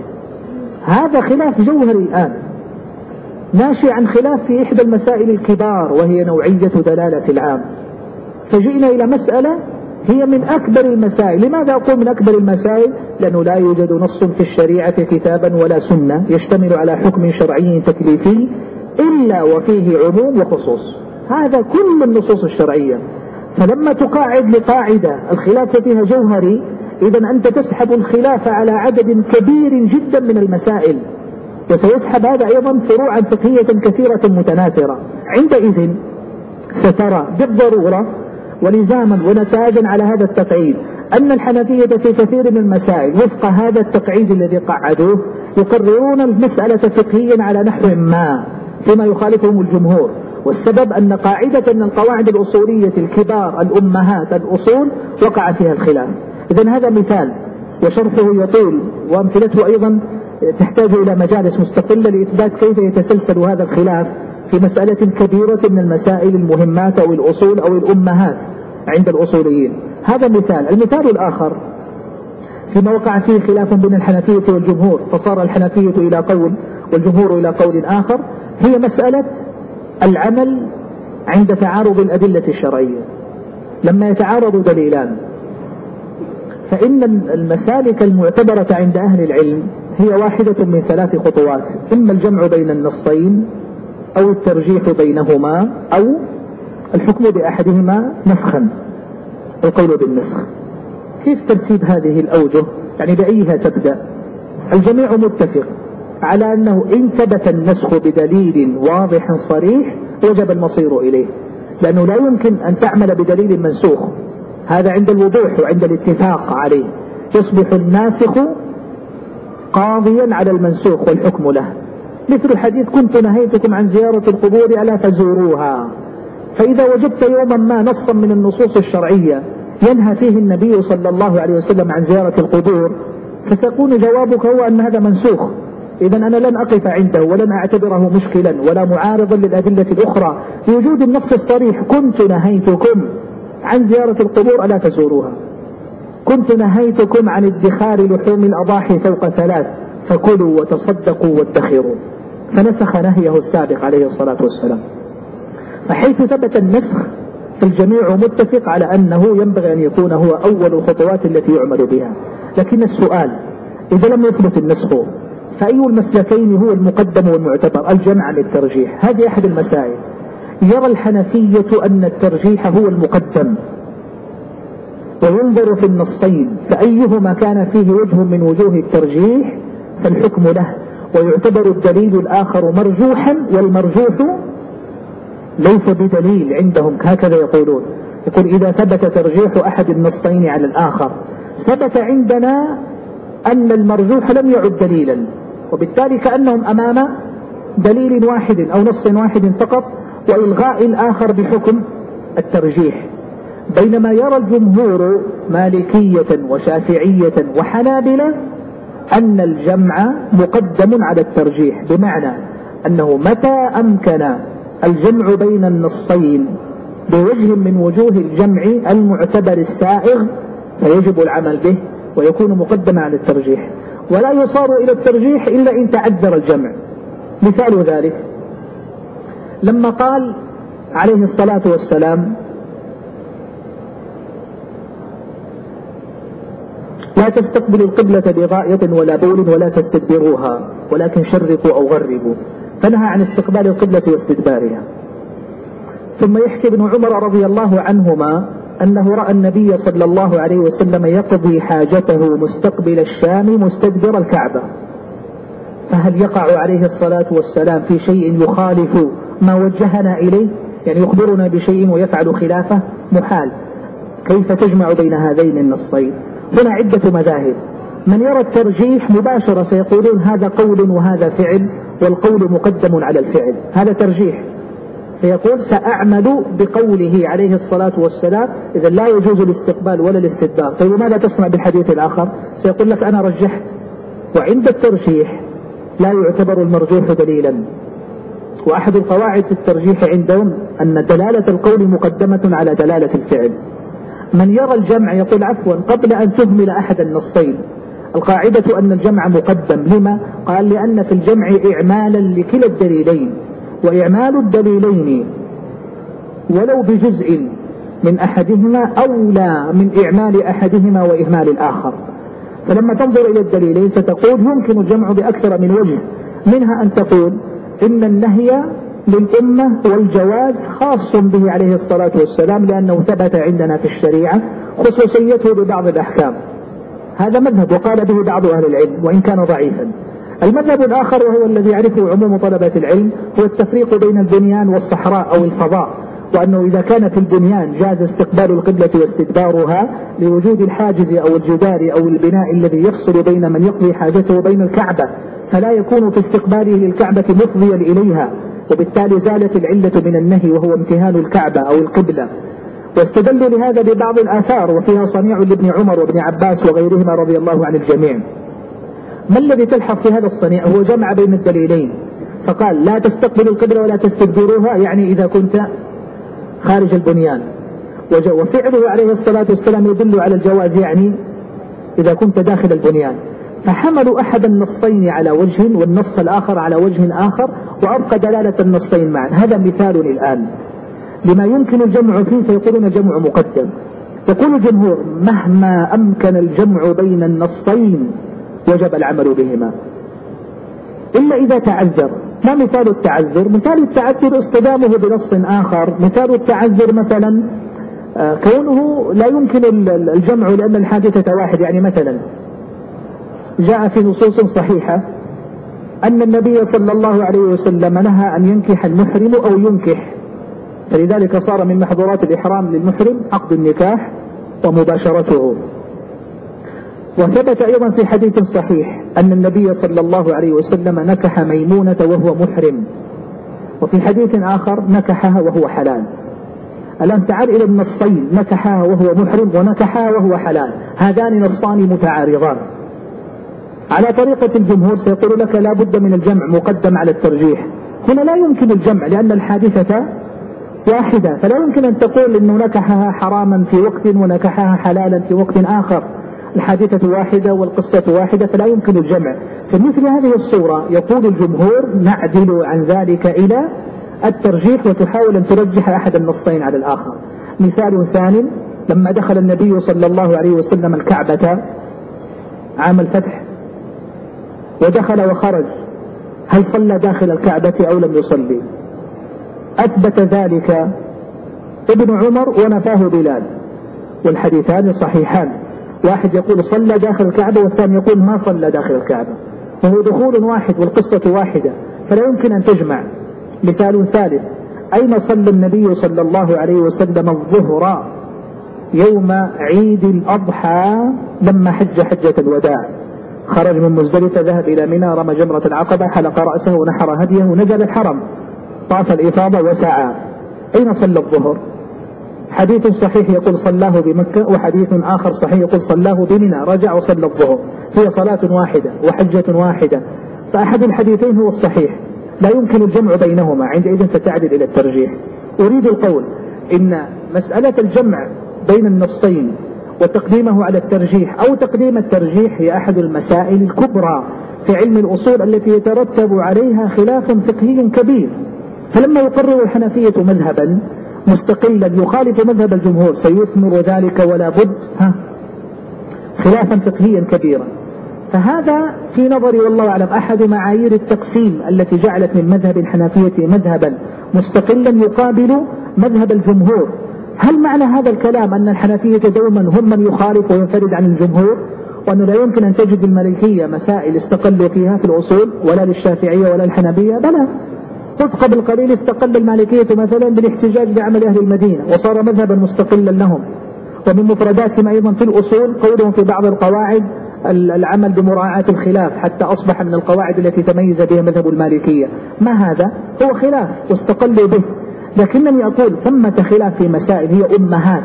هذا خلاف جوهري الآن. ناشئ عن خلاف في إحدى المسائل الكبار وهي نوعية دلالة العام. فجئنا إلى مسألة هي من أكبر المسائل. لماذا أقول من أكبر المسائل؟ لأنه لا يوجد نص في الشريعة كتابا ولا سنة يشتمل على حكم شرعي تكليفي إلا وفيه عموم وخصوص. هذا كل النصوص الشرعية. فلما تقاعد لقاعدة الخلاف فيها جوهري إذا أنت تسحب الخلاف على عدد كبير جدا من المسائل. وسيسحب هذا أيضا فروعا فقهية كثيرة متناثرة. عندئذ سترى بالضرورة ولزاما ونتاجا على هذا التقعيد. أن الحنفية في كثير من المسائل وفق هذا التقعيد الذي قعدوه يقررون المسألة فقهيا على نحو ما فيما يخالفهم الجمهور. والسبب أن قاعدة من القواعد الأصولية الكبار الأمهات الأصول وقع فيها الخلاف. إذا هذا مثال وشرحه يطول وأمثلته أيضا تحتاج إلى مجالس مستقلة لإثبات كيف يتسلسل هذا الخلاف. في مسألة كبيرة من المسائل المهمات أو الأصول أو الأمهات عند الأصوليين. هذا مثال. المثال الآخر فيما وقع فيه خلاف بين الحنفية والجمهور فصار الحنفية إلى قول والجمهور إلى قول آخر. هي مسألة العمل عند تعارض الأدلة الشرعية. لما يتعارض دليلان فإن المسالك المعتبرة عند أهل العلم هي واحدة من ثلاث خطوات. إما الجمع بين النصين أو الترجيح بينهما أو الحكم بأحدهما نسخا. القول بالنسخ. كيف ترتيب هذه الأوجه؟ يعني بأيها تبدأ؟ الجميع متفق على أنه إن ثبت النسخ بدليل واضح صريح وجب المصير إليه لأنه لا يمكن أن تعمل بدليل منسوخ. هذا عند الوضوح وعند الاتفاق عليه. يصبح الناسخ قاضيا على المنسوخ والحكم له. مثل حديث كنت نهيتكم عن زيارة القبور ألا فزوروها فإذا وجدت يوما ما نصا من النصوص الشرعية ينهى فيه النبي صلى الله عليه وسلم عن زيارة القبور فسيكون جوابك هو أن هذا منسوخ. إذا أنا لن أقف عنده ولن أعتبره مشكلا ولا معارضا للأدلة الأخرى. بوجود النص الصريح كنت نهيتكم عن زيارة القبور ألا تزوروها. كنت نهيتكم عن ادخار لحوم الأضاحي فوق ثلاث. فكلوا وتصدقوا وادخروا فنسخ نهيه السابق عليه الصلاة والسلام. فحيث ثبت النسخ فالجميع متفق على أنه ينبغي أن يكون هو أول الخطوات التي يعمل بها. لكن السؤال إذا لم يثبت النسخ فأي المسلكين هو المقدم والمعتبر؟ الجمع للترجيح هذه أحد المسائل. يرى الحنفية أن الترجيح هو المقدم. وينظر في النصين فأيهما كان فيه وجه من وجوه الترجيح؟ فالحكم له ويعتبر الدليل الآخر مرجوحا والمرجوح ليس بدليل عندهم هكذا يقولون. يقول إذا ثبت ترجيح أحد النصين على الآخر ثبت عندنا أن المرجوح لم يعد دليلا وبالتالي كأنهم أمام دليل واحد أو نص واحد فقط وإلغاء الآخر بحكم الترجيح. بينما يرى الجمهور مالكية وشافعية وحنابلة أن الجمع مقدم على الترجيح بمعنى أنه متى أمكن الجمع بين النصين بوجه من وجوه الجمع المعتبر السائغ فيجب العمل به ويكون مقدما على الترجيح. ولا يصار إلى الترجيح إلا إن تعذر الجمع. مثال ذلك لما قال عليه الصلاة والسلام لا تستقبلوا القبلة بغائط ولا بول ولا تستدبروها ولكن شرقوا أو غربوا. فنهى عن استقبال القبلة واستدبارها. ثم يحكي ابن عمر رضي الله عنهما أنه رأى النبي صلى الله عليه وسلم يقضي حاجته مستقبل الشام مستدبر الكعبة. فهل يقع عليه الصلاة والسلام في شيء يخالف ما وجهنا إليه؟ يعني يخبرنا بشيء ويفعل خلافه؟ محال. كيف تجمع بين هذين النصين؟ هنا عدة مذاهب. من يرى الترجيح مباشرة سيقولون هذا قول وهذا فعل والقول مقدم على الفعل. هذا ترجيح. فيقول سأعمل بقوله عليه الصلاة والسلام إذا لا يجوز الاستقبال ولا الاستدبار. طيب ماذا تصنع بالحديث الآخر؟ سيقول لك أنا رجحت. وعند الترجيح لا يعتبر المرجوح دليلا. وأحد القواعد في الترجيح عندهم أن دلالة القول مقدمة على دلالة الفعل. من يرى الجمع يقول عفوا قبل أن تهمل أحد النصين. القاعدة أن الجمع مقدم. لما؟ قال لأن في الجمع إعمالا لكلا الدليلين وإعمال الدليلين ولو بجزء من أحدهما أولى من إعمال أحدهما وإهمال الآخر. فلما تنظر إلى الدليلين ستقول يمكن الجمع بأكثر من وجه. منها أن تقول إن النهي للأمة والجواز خاص به عليه الصلاة والسلام لأنه ثبت عندنا في الشريعة خصوصيته ببعض الأحكام. هذا مذهب وقال به بعض أهل العلم وإن كان ضعيفا. المذهب الآخر وهو الذي يعرفه عموم طلبة العلم هو التفريق بين البنيان والصحراء أو الفضاء وأنه إذا كان في البنيان جاز استقبال القبلة واستدبارها لوجود الحاجز أو الجدار أو البناء الذي يفصل بين من يقضي حاجته وبين الكعبة فلا يكون في استقباله للكعبة مفضيا إليها. وبالتالي زالت العلة من النهي وهو امتهان الكعبة أو القبلة. واستدلوا لهذا ببعض الآثار وفيها صنيع لابن عمر وابن عباس وغيرهما رضي الله عن الجميع. ما الذي تلحق في هذا الصنيع؟ هو جمع بين الدليلين. فقال لا تستقبلوا القبلة ولا تستدبروها يعني إذا كنت خارج البنيان. وفعله عليه الصلاة والسلام يدل على الجواز يعني إذا كنت داخل البنيان. فحملوا أحد النصين على وجه والنص الآخر على وجه آخر وأبقى دلالة النصين معا. هذا مثال الآن لما يمكن الجمع فيه فيقولون جمع مقدم. يقول الجمهور مهما أمكن الجمع بين النصين وجب العمل بهما. إلا إذا تعذر. ما مثال التعذر؟ مثال التعذر اصطدامه بنص آخر. مثال التعذر مثلا آه، كونه لا يمكن الجمع لأن الحادثة واحد. يعني مثلا جاء في نصوص صحيحة أن النبي صلى الله عليه وسلم نهى أن ينكح المحرم أو ينكح. فلذلك صار من محظورات الإحرام للمحرم عقد النكاح ومباشرته. وثبت أيضا في حديث صحيح أن النبي صلى الله عليه وسلم نكح ميمونة وهو محرم. وفي حديث آخر نكحها وهو حلال. الآن تعال إلى النصين نكحها وهو محرم ونكحها وهو حلال؟ هذان نصان متعارضان. على طريقة الجمهور سيقول لك لا بد من الجمع مقدم على الترجيح. هنا لا يمكن الجمع لأن الحادثة واحدة. فلا يمكن أن تقول أنه نكحها حراما في وقت ونكحها حلالا في وقت آخر. الحادثة واحدة والقصة واحدة فلا يمكن الجمع. في مثل هذه الصورة يقول الجمهور نعدل عن ذلك إلى الترجيح وتحاول أن ترجح أحد النصين على الآخر. مثال ثاني لما دخل النبي صلى الله عليه وسلم الكعبة عام الفتح ودخل وخرج. هل صلى داخل الكعبة أو لم يصلي؟ أثبت ذلك ابن عمر ونفاه بلال. والحديثان صحيحان. واحد يقول صلى داخل الكعبة والثاني يقول ما صلى داخل الكعبة. وهو دخول واحد والقصة واحدة فلا يمكن أن تجمع. مثال ثالث أين صلى النبي صلى الله عليه وسلم الظهر يوم عيد الأضحى لما حج حجة الوداع؟ خرج من مزدلفة ذهب إلى منى رمى جمرة العقبة حلق رأسه ونحر هديه ونزل الحرم. طاف الإفاضة وسعى. أين صلى الظهر؟ حديث صحيح يقول صلاه بمكة وحديث آخر صحيح يقول صلاه بمنى. رجع وصلى الظهر. هي صلاة واحدة وحجة واحدة. فأحد الحديثين هو الصحيح. لا يمكن الجمع بينهما. عندئذ ستعدل إلى الترجيح. أريد القول إن مسألة الجمع بين النصين وتقديمه على الترجيح أو تقديم الترجيح هي أحد المسائل الكبرى في علم الأصول التي يترتب عليها خلاف فقهي كبير. فلما يقرر الحنفية مذهبا مستقلا يخالف مذهب الجمهور سيثمر ذلك ولا بد ها خلافا فقهيا كبيرا. فهذا في نظري والله أعلم أحد معايير التقسيم التي جعلت من مذهب الحنفية مذهبا مستقلا يقابل مذهب الجمهور. هل معنى هذا الكلام أن الحنفية دوما هم من يخالف وينفرد عن الجمهور؟ وأنه لا يمكن أن تجد المالكية مسائل استقلوا فيها في الأصول ولا للشافعية ولا الحنبية بلى. قد قبل قليل استقل المالكية مثلا بالاحتجاج بعمل أهل المدينة وصار مذهبا مستقلا لهم. ومن مفرداتهم أيضا في الأصول قولهم في بعض القواعد العمل بمراعاة الخلاف حتى أصبح من القواعد التي تميز بها مذهب المالكية. ما هذا؟ هو خلاف واستقلوا به. لكنني أقول ثمة خلاف في مسائل هي أمهات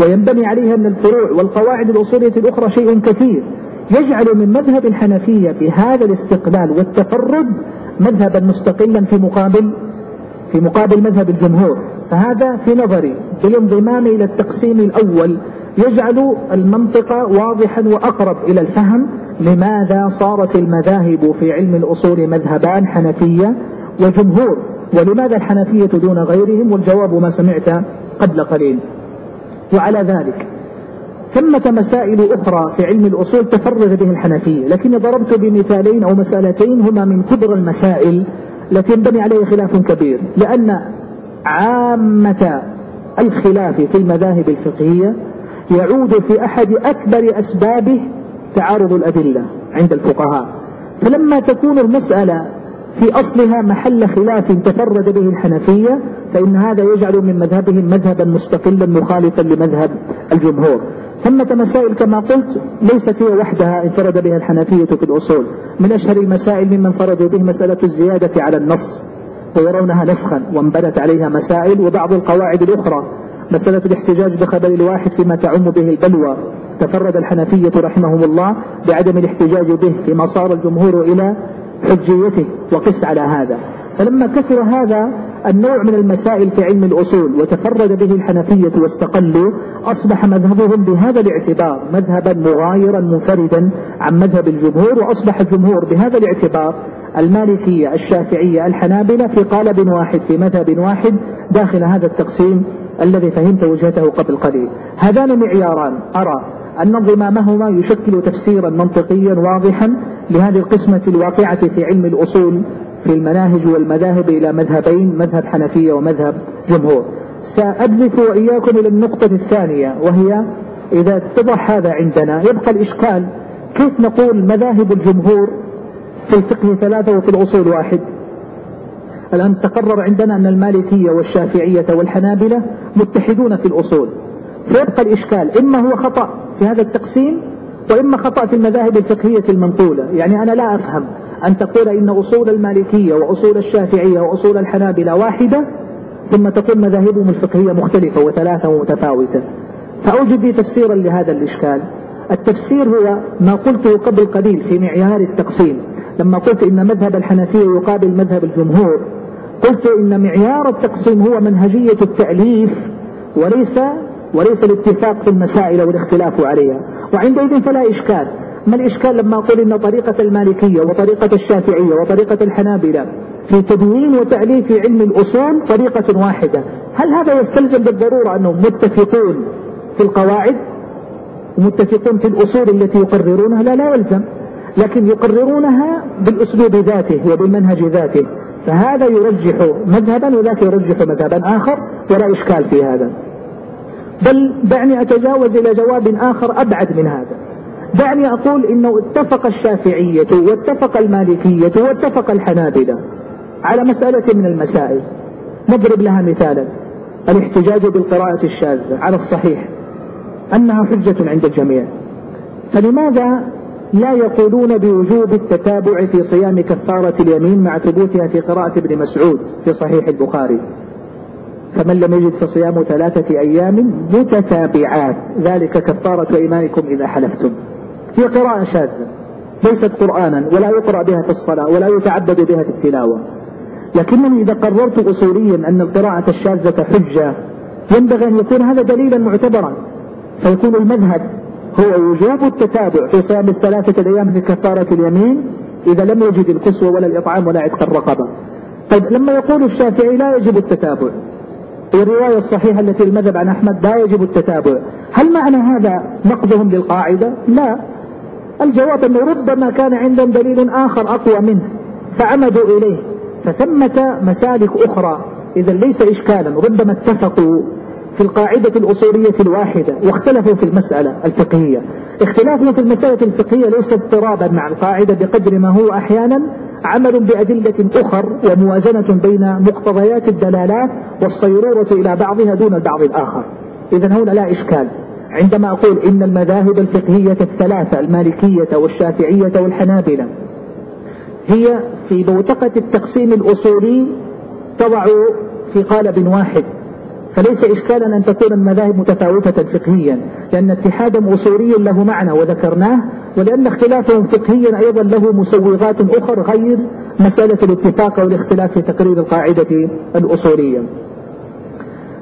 وينبني عليها من الفروع والقواعد الأصولية الأخرى شيء كثير. يجعل من مذهب الحنفية بهذا الاستقلال والتفرد مذهبا مستقلا في مقابل في مقابل مذهب الجمهور. فهذا في نظري بالانضمام إلى التقسيم الأول. يجعل المنطق واضحا وأقرب إلى الفهم لماذا صارت المذاهب في علم الأصول مذهبان حنفية وجمهور. ولماذا الحنفية دون غيرهم والجواب ما سمعت قبل قليل؟ وعلى ذلك ثمة مسائل أخرى في علم الأصول تفرغ به الحنفية لكني ضربت بمثالين أو مسألتين هما من كبر المسائل التي ينبني عليها خلاف كبير لأن عامة الخلاف في المذاهب الفقهية يعود في أحد أكبر أسبابه تعارض الأدلة عند الفقهاء فلما تكون المسألة في أصلها محل خلاف تفرد به الحنفية فإن هذا يجعل من مذهبهم مذهبا مستقلا مخالفا لمذهب الجمهور. ثمة مسائل كما قلت ليست هي وحدها انفرد بها الحنفية في الأصول. من أشهر المسائل ممن انفردوا به مسألة الزيادة على النص ويرونها نسخا وانبنت عليها مسائل وبعض القواعد الأخرى. مسألة الاحتجاج بخبر الواحد فيما تعم به البلوى. تفرد الحنفية رحمهم الله بعدم الاحتجاج به فيما صار الجمهور إلى حجيته وقس على هذا. فلما كثر هذا النوع من المسائل في علم الأصول وتفرد به الحنفية واستقلوا أصبح مذهبهم بهذا الاعتبار مذهبا مغايرا منفردا عن مذهب الجمهور وأصبح الجمهور بهذا الاعتبار المالكية الشافعية الحنابلة في قالب واحد في مذهب واحد داخل هذا التقسيم الذي فهمت وجهته قبل قليل. هذان معياران أرى. أن انضمامهما يشكل تفسيرا منطقيا واضحا لهذه القسمة الواقعة في علم الأصول في المناهج والمذاهب إلى مذهبين مذهب حنفية ومذهب جمهور. سأدلف وإياكم إلى النقطة الثانية وهي إذا اتضح هذا عندنا يبقى الإشكال كيف نقول مذاهب الجمهور في الفقه ثلاثة وفي الأصول واحد؟ الآن تقرر عندنا أن المالكية والشافعية والحنابلة متحدون في الأصول. فيبقى الإشكال إما هو خطأ في هذا التقسيم وإما خطأ في المذاهب الفقهية المنقولة. يعني أنا لا أفهم أن تقول إن أصول المالكية وأصول الشافعية وأصول الحنابلة واحدة ثم تقول مذاهبهم الفقهية مختلفة وثلاثة ومتفاوتة. فأوجد لي تفسيرا لهذا الإشكال. التفسير هو ما قلته قبل قليل في معيار التقسيم. لما قلت إن مذهب الحنفية يقابل مذهب الجمهور قلت إن معيار التقسيم هو منهجية التأليف وليس وليس الاتفاق في المسائل والاختلاف عليها. وعندئذ فلا إشكال. ما الإشكال لما أقول إن طريقة المالكية وطريقة الشافعية وطريقة الحنابلة في تدوين وتأليف علم الأصول طريقة واحدة؟ هل هذا يستلزم بالضرورة أنهم متفقون في القواعد ومتفقون في الأصول التي يقررونها؟ لا لا يلزم. لكن يقررونها بالأسلوب ذاته وبالمنهج ذاته. فهذا يرجح مذهبا وذاك يرجح مذهبا آخر. ولا إشكال في هذا. بل دعني أتجاوز إلى جواب آخر أبعد من هذا. دعني أقول إنه اتفق الشافعية واتفق المالكية واتفق الحنابلة على مسألة من المسائل. نضرب لها مثالا الاحتجاج بالقراءة الشاذة على الصحيح أنها حجة عند الجميع. فلماذا لا يقولون بوجوب التتابع في صيام كفارة اليمين مع ثبوتها في قراءة ابن مسعود في صحيح البخاري؟ فمن لم يجد فصيام ثلاثة أيام متتابعات. ذلك كفارة إيمانكم إذا حلفتم. هي قراءة شاذة ليست قرآنا ولا يقرأ بها في الصلاة ولا يتعبد بها في التلاوة. لكنني إذا قررت أصوليا أن القراءة الشاذة حجة ينبغي أن يكون هذا دليلا معتبرا. فيكون المذهب هو وجوب التتابع. في صيام الثلاثة الأيام في كفارة اليمين إذا لم يجد الكسوة ولا الإطعام ولا عتق الرقبة. طيب لما يقول الشافعي لا يجب التتابع. والرواية الصحيحة التي المذهب عن أحمد لا يجب التتابع. هل معنى هذا نقضهم للقاعدة؟ لا. الجواب أنه ربما كان عندهم دليل آخر أقوى منه فعمدوا إليه. فثمة مسالك أخرى. إذا ليس إشكالا. ربما اتفقوا في القاعدة الأصولية الواحدة واختلفوا في المسألة الفقهية. اختلافهم في المسألة الفقهية ليس اضطرابا مع القاعدة بقدر ما هو أحيانا عمل بأدلة أخر وموازنة بين مقتضيات الدلالات والصيرورة إلى بعضها دون البعض الآخر. إذا هنا لا إشكال. عندما أقول إن المذاهب الفقهية الثلاثة المالكية والشافعية والحنابلة هي في بوتقة التقسيم الأصولي تضع في قالب واحد. فليس إشكالا أن تكون المذاهب متفاوتة فقهيا لأن اتحادهم أصولي له معنى وذكرناه ولأن اختلافهم فقهيا أيضا له مسوغات أخرى غير مسألة الاتفاق والاختلاف في تقرير القاعدة الأصولية.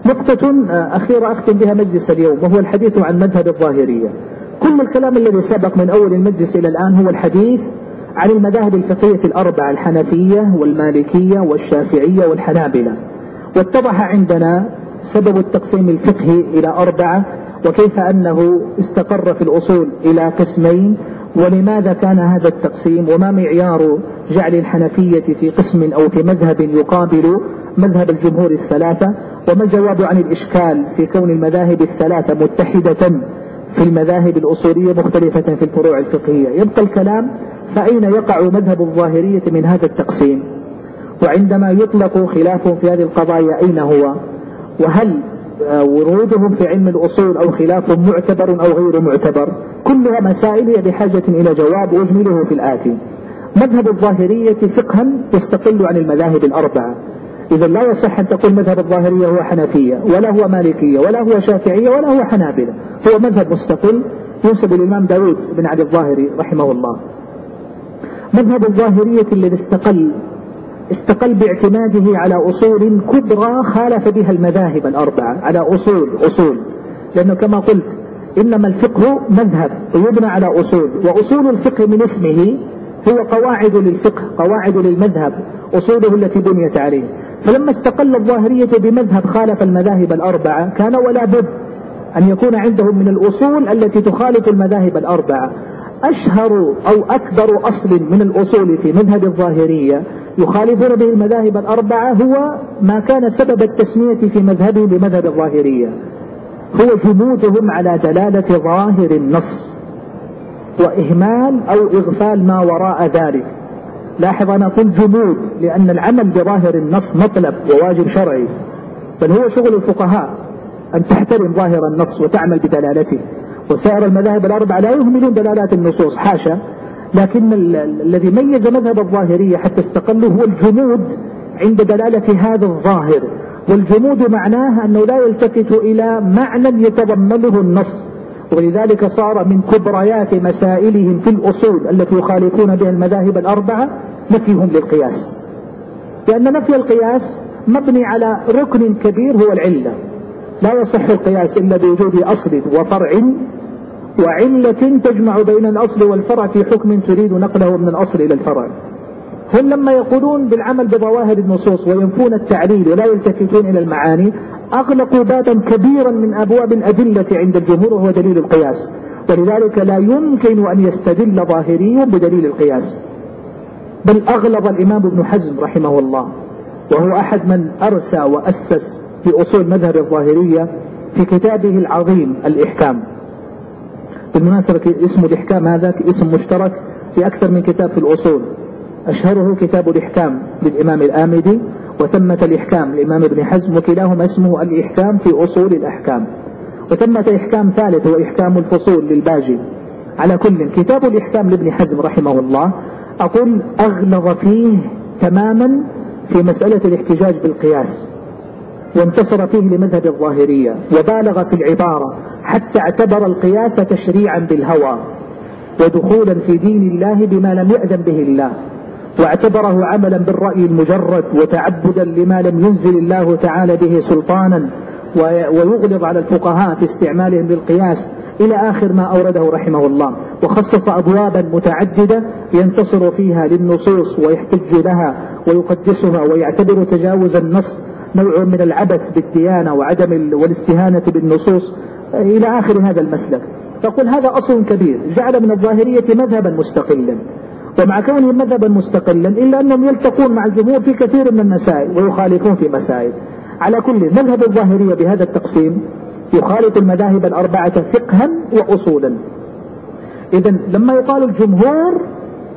نقطة أخيرة أختم بها مجلس اليوم وهو الحديث عن مذهب الظاهرية. كل الكلام الذي سبق من أول المجلس إلى الآن هو الحديث عن المذاهب الفقهية الأربعة الحنفية والمالكية والشافعية والحنابلة. واتضح عندنا سبب التقسيم الفقهي إلى أربعة وكيف أنه استقر في الأصول إلى قسمين ولماذا كان هذا التقسيم وما معيار جعل الحنفية في قسم أو في مذهب يقابل مذهب الجمهور الثلاثة؟ وما الجواب عن الإشكال في كون المذاهب الثلاثة متحدة في المذاهب الأصولية مختلفة في الفروع الفقهية؟ يبقى الكلام فأين يقع مذهب الظاهرية من هذا التقسيم؟ وعندما يطلق خلاف في هذه القضايا أين هو؟ وهل آه، ورودهم في علم الأصول أو خلافهم معتبر أو غير معتبر. كلها مسائل هي بحاجة إلى جواب أجمله في الآتي. مذهب الظاهرية فقها يستقل عن المذاهب الأربعة. إذا لا يصح أن تقول مذهب الظاهرية هو حنفية ولا هو مالكية ولا هو شافعية ولا هو حنابلة. هو مذهب مستقل ينسب للإمام داود بن علي الظاهري رحمه الله. مذهب الظاهرية الذي استقل استقل باعتماده على أصول كبرى خالف بها المذاهب الأربعة. على أصول أصول. لأنه كما قلت إنما الفقه مذهب ويبنى على أصول. وأصول الفقه من اسمه هو قواعد للفقه قواعد للمذهب أصوله التي بنيت عليه. فلما استقل الظاهرية بمذهب خالف المذاهب الأربعة كان ولا بد أن يكون عندهم من الأصول التي تخالف المذاهب الأربعة. أشهر أو أكبر أصل من الأصول في مذهب الظاهرية يخالفون به المذاهب الأربعة هو ما كان سبب التسمية في مذهبه بمذهب الظاهرية. هو جمودهم على دلالة ظاهر النص وإهمال أو إغفال ما وراء ذلك. لاحظ أنا قلت جمود لأن العمل بظاهر النص مطلب وواجب شرعي بل هو شغل الفقهاء أن تحترم ظاهر النص وتعمل بدلالته. وسائر المذاهب الأربعة لا يهملون دلالات النصوص حاشا. لكن الذي ميز مذهب الظاهرية حتى استقلوا هو الجمود عند دلالة هذا الظاهر. والجمود معناه أنه لا يلتفت إلى معنى يتضمنه النص. ولذلك صار من كبريات مسائلهم في الأصول التي يخالفون بها المذاهب الأربعة نفيهم للقياس. لأن نفي القياس مبني على ركن كبير هو العلة. لا يصح القياس إلا بوجود أصل وفرع وعلة تجمع بين الأصل والفرع في حكم تريد نقله من الأصل إلى الفرع. هم لما يقولون بالعمل بظواهر النصوص وينفون التعليل ولا يلتفتون إلى المعاني أغلقوا بابا كبيرا من أبواب الأدلة عند الجمهور وهو دليل القياس. ولذلك لا يمكن أن يستدل ظاهري بدليل القياس. بل أغلظ الإمام ابن حزم رحمه الله وهو أحد من أرسى وأسس في أصول مذهب الظاهرية في كتابه العظيم الإحكام. بالمناسبة اسم الإحكام هذا اسم مشترك في أكثر من كتاب في الأصول. أشهره كتاب الإحكام للإمام الآمدي وثمة الإحكام للإمام ابن حزم وكلاهما اسمه الإحكام في أصول الأحكام. وثمة إحكام ثالث هو إحكام الفصول للباجي. على كل كتاب الإحكام لابن حزم رحمه الله أقول أغلظ فيه تماما في مسألة الاحتجاج بالقياس. وانتصر فيه لمذهب الظاهرية وبالغ في العبارة حتى اعتبر القياس تشريعا بالهوى ودخولا في دين الله بما لم يأذن به الله واعتبره عملا بالرأي المجرد وتعبدا لما لم ينزل الله تعالى به سلطانا ويغلظ على الفقهاء في استعمالهم للقياس إلى آخر ما أورده رحمه الله. وخصص أبوابا متعددة ينتصر فيها للنصوص ويحتج لها ويقدسها ويعتبر تجاوز النص نوع من العبث بالديانة وعدم والاستهانة بالنصوص إلى آخر هذا المسلك. فقل هذا أصل كبير جعل من الظاهرية مذهبا مستقلا. ومع كونه مذهبا مستقلا إلا أنهم يلتقون مع الجمهور في كثير من المسائل ويخالفون في مسائل. على كل مذهب الظاهرية بهذا التقسيم يخالف المذاهب الأربعة فقها وأصولا. إذا لما يقال الجمهور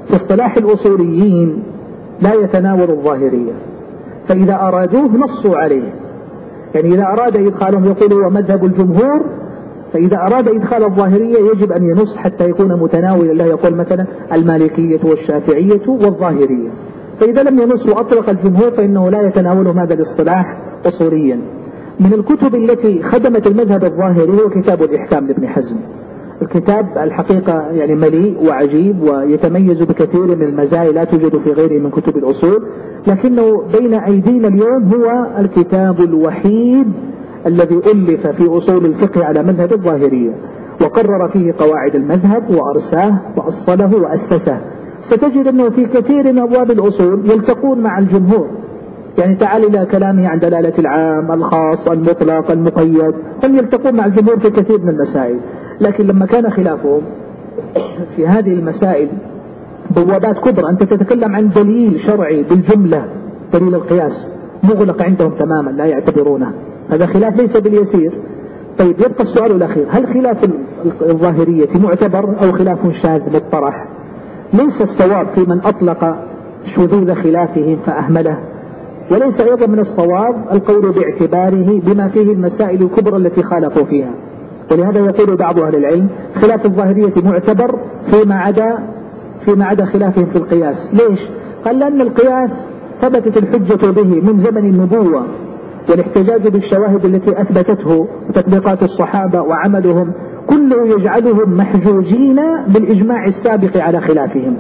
في اصطلاح الأصوليين لا يتناول الظاهرية. فإذا أرادوه نصوا عليه. يعني إذا أراد إدخالهم يقول هو مذهب الجمهور فإذا أراد إدخال الظاهرية يجب أن ينص حتى يكون متناولا له يقول مثلا المالكية والشافعية والظاهرية. فإذا لم ينص وأطلق الجمهور فإنه لا يتناول هذا الاصطلاح أصوليا. من الكتب التي خدمت المذهب الظاهري هو كتاب الإحكام لابن حزم. الكتاب الحقيقة يعني مليء وعجيب ويتميز بكثير من المزايا لا توجد في غيره من كتب الأصول لكنه بين أيدينا اليوم هو الكتاب الوحيد الذي ألف في أصول الفقه على مذهب الظاهرية وقرر فيه قواعد المذهب وأرساه وأصله وأسسه. ستجد أنه في كثير من أبواب الأصول يلتقون مع الجمهور. يعني تعال إلى كلامه عن دلالة العام الخاص المطلق المقيد هم يلتقون مع الجمهور في كثير من المسائل. لكن لما كان خلافهم في هذه المسائل بوابات كبرى أنت تتكلم عن دليل شرعي بالجملة دليل القياس مغلق عندهم تماما لا يعتبرونه. هذا خلاف ليس باليسير. طيب يبقى السؤال الأخير هل خلاف الظاهرية معتبر أو خلاف شاذ مطرح ليس الصواب في من أطلق شذوذ خلافهم فأهمله وليس أيضا من الصواب القول باعتباره بما فيه المسائل الكبرى التي خالفوا فيها. ولهذا يقول بعض أهل العلم خلاف الظاهرية معتبر فيما عدا فيما عدا خلافهم في القياس. ليش؟ قال لأن القياس ثبتت الحجة به من زمن النبوة والاحتجاج بالشواهد التي أثبتته وتطبيقات الصحابة وعملهم كله يجعلهم محجوجين بالإجماع السابق على خلافهم.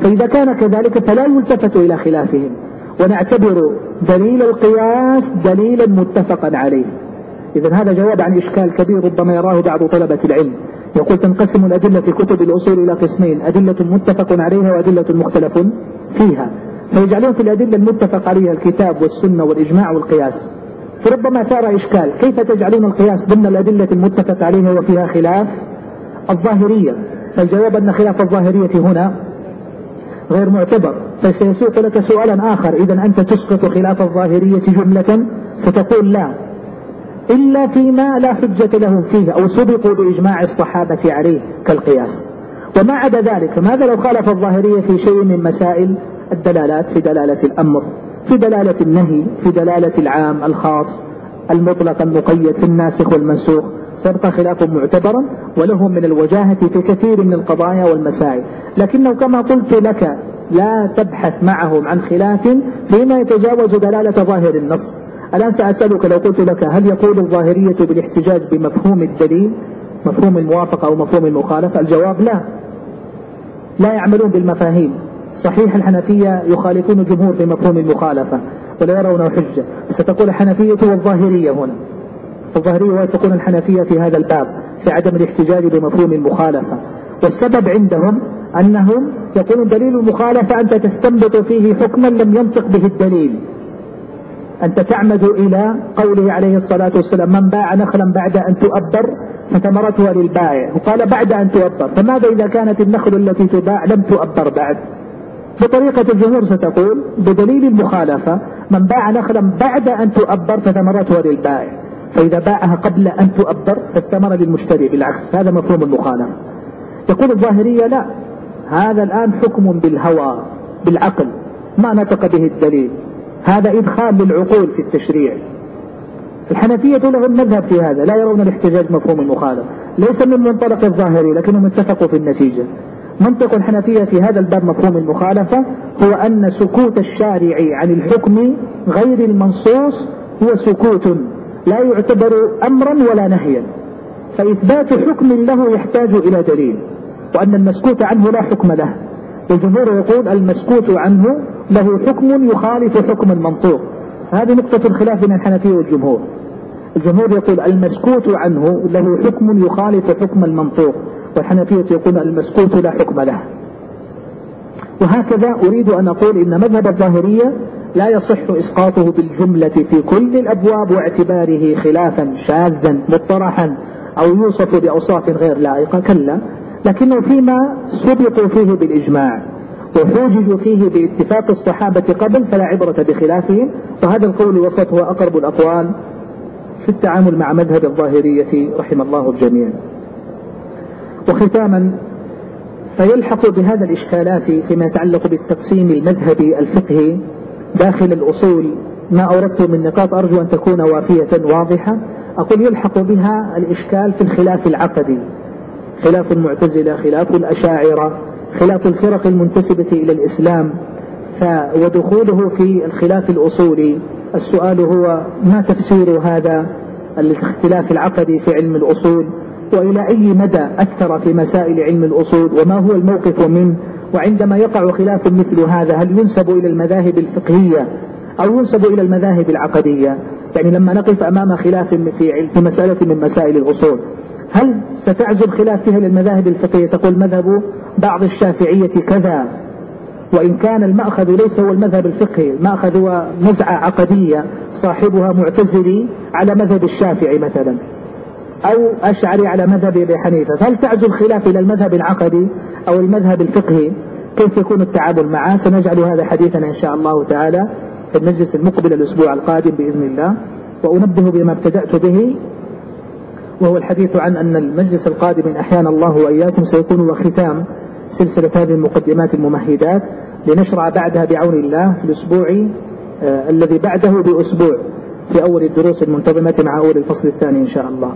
فإذا كان كذلك فلا يلتفت إلى خلافهم ونعتبر دليل القياس دليلا متفقا عليه. إذا هذا جواب عن إشكال كبير ربما يراه بعض طلبة العلم. يقول تنقسم الأدلة في كتب الأصول إلى قسمين أدلة متفق عليها وأدلة مختلف فيها. فيجعلون في الأدلة المتفق عليها الكتاب والسنة والإجماع والقياس. فربما ثار إشكال كيف تجعلون القياس ضمن الأدلة المتفق عليها وفيها خلاف؟ الظاهرية. فالجواب أن خلاف الظاهرية هنا غير معتبر. فسيسوق لك سؤالا آخر إذا أنت تسقط خلاف الظاهرية جملة؟ ستقول لا. إلا فيما لا حجة لهم فيه أو سبقوا بإجماع الصحابة عليه كالقياس. وما عدا ذلك ماذا لو خالف الظاهرية في شيء من مسائل الدلالات؟ في دلالة الأمر في دلالة النهي في دلالة العام الخاص المطلق المقيد في الناسخ والمنسوخ. سيبقى خلاف معتبرا وله من الوجاهة في كثير من القضايا والمسائل. لكنه كما قلت لك لا تبحث معهم عن خلاف فيما يتجاوز دلالة ظاهر النص. الآن سأسألك لو قلت لك هل يقول الظاهرية بالاحتجاج بمفهوم الدليل مفهوم الموافقة أو مفهوم المخالفة؟ الجواب لا. لا يعملون بالمفاهيم. صحيح الحنفية يخالفون الجمهور في مفهوم المخالفة ولا يرون حجة. ستقول الحنفية والظاهرية هنا. الظاهرية يوافقون الحنفية في هذا الباب في عدم الاحتجاج بمفهوم المخالفة. والسبب عندهم أنهم يقولون دليل المخالفة أنت تستنبط فيه حكما لم ينطق به الدليل. أنت تعمد إلى قوله عليه الصلاة والسلام من باع نخلا بعد أن تؤبر فثمرتها للبائع. وقال بعد أن تؤبر. فماذا إذا كانت النخل التي تباع لم تؤبر بعد؟ بطريقة الجمهور ستقول بدليل المخالفة من باع نخلا بعد أن تؤبر فثمرتها للبائع. فإذا باعها قبل أن تؤبر فالثمرة للمشتري بالعكس هذا مفهوم المخالفة. يقول الظاهرية لا هذا الآن حكم بالهوى بالعقل ما نطق به الدليل. هذا إدخال للعقول في التشريع. الحنفية لهم مذهب في هذا لا يرون الاحتجاج مفهوم المخالفة ليس من منطلق الظاهري لكنهم اتفقوا في النتيجة. منطق الحنفية في هذا الباب مفهوم المخالفة هو أن سكوت الشارع عن الحكم غير المنصوص هو سكوت لا يعتبر أمرا ولا نهيا. فإثبات حكم له يحتاج إلى دليل وأن المسكوت عنه لا حكم له. الجمهور يقول المسكوت عنه له حكم يخالف حكم المنطوق. هذه نقطة الخلاف بين الحنفية والجمهور. الجمهور يقول المسكوت عنه له حكم يخالف حكم المنطوق والحنفية يقول المسكوت لا حكم له. وهكذا أريد أن أقول إن مذهب الظاهرية لا يصح إسقاطه بالجملة في كل الأبواب واعتباره خلافا شاذا مطرحا أو يوصف بأوصاف غير لائقة. كلا لكنه فيما سبقوا فيه بالإجماع وحوججوا فيه باتفاق الصحابة قبل فلا عبرة بخلافهم وهذا القول الوسط هو أقرب الأقوال في التعامل مع مذهب الظاهرية رحم الله الجميع. وختاما فيلحق بهذا الإشكالات فيما يتعلق بالتقسيم المذهبي الفقهي داخل الأصول. ما أوردت من نقاط أرجو أن تكون وافية واضحة. أقول يلحق بها الإشكال في الخلاف العقدي. خلاف المعتزلة خلاف الأشاعرة خلاف الفرق المنتسبة إلى الإسلام. ودخوله في الخلاف الأصولي. السؤال هو ما تفسير هذا الاختلاف العقدي في علم الأصول؟ وإلى أي مدى أثر في مسائل علم الأصول؟ وما هو الموقف منه؟ وعندما يقع خلاف مثل هذا هل ينسب إلى المذاهب الفقهية أو ينسب إلى المذاهب العقدية؟ يعني لما نقف أمام خلاف في في مسألة من مسائل الأصول. هل ستعزو الخلاف فيها للمذاهب الفقهية؟ تقول مذهب بعض الشافعية كذا وإن كان المأخذ ليس هو المذهب الفقهي. المأخذ هو نزعة عقدية صاحبها معتزلي على مذهب الشافعي مثلا. أو أشعري على مذهب أبي حنيفة. فهل تعزو الخلاف إلى المذهب العقدي أو المذهب الفقهي؟ كيف يكون التعامل معه؟ سنجعل هذا حديثنا إن شاء الله تعالى في المجلس المقبل الأسبوع القادم بإذن الله. وأنبه بما ابتدأت به وهو الحديث عن أن المجلس القادم إن أحيانا الله وإياكم سيكون وختام سلسلة هذه المقدمات الممهدات لنشرع بعدها بعون الله في الأسبوع آه الذي بعده بأسبوع في أول الدروس المنتظمة مع أول الفصل الثاني إن شاء الله.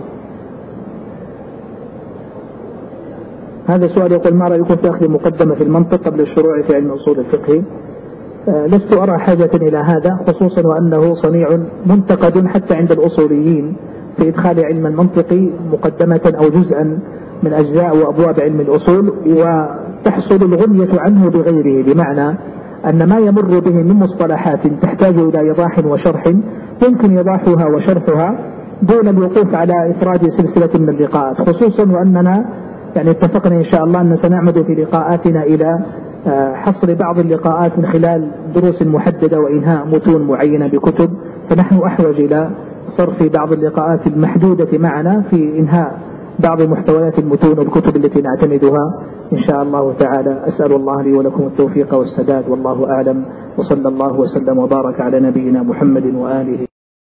هذا سؤال يقول ما رأيكم في أخذ مقدمة في المنطق قبل الشروع في علم أصول الفقه؟ آه، لست أرى حاجة إلى هذا خصوصا وأنه صنيع منتقد حتى عند الأصوليين. في إدخال علم المنطق مقدمة أو جزءا من أجزاء وأبواب علم الأصول وتحصل الغنية عنه بغيره بمعنى أن ما يمر به من مصطلحات تحتاج إلى إيضاح وشرح يمكن إيضاحها وشرحها دون الوقوف على إفراد سلسلة من اللقاءات خصوصا وأننا يعني اتفقنا إن شاء الله أن سنعمد في لقاءاتنا إلى آه، حصر بعض اللقاءات من خلال دروس محددة وإنهاء متون معينة بكتب. فنحن أحوج إلى صرف بعض اللقاءات المحدودة معنا في إنهاء بعض محتويات المتون والكتب التي نعتمدها. إن شاء الله تعالى أسأل الله لي ولكم التوفيق والسداد والله أعلم. وصلى الله وسلم وبارك على نبينا محمد وآله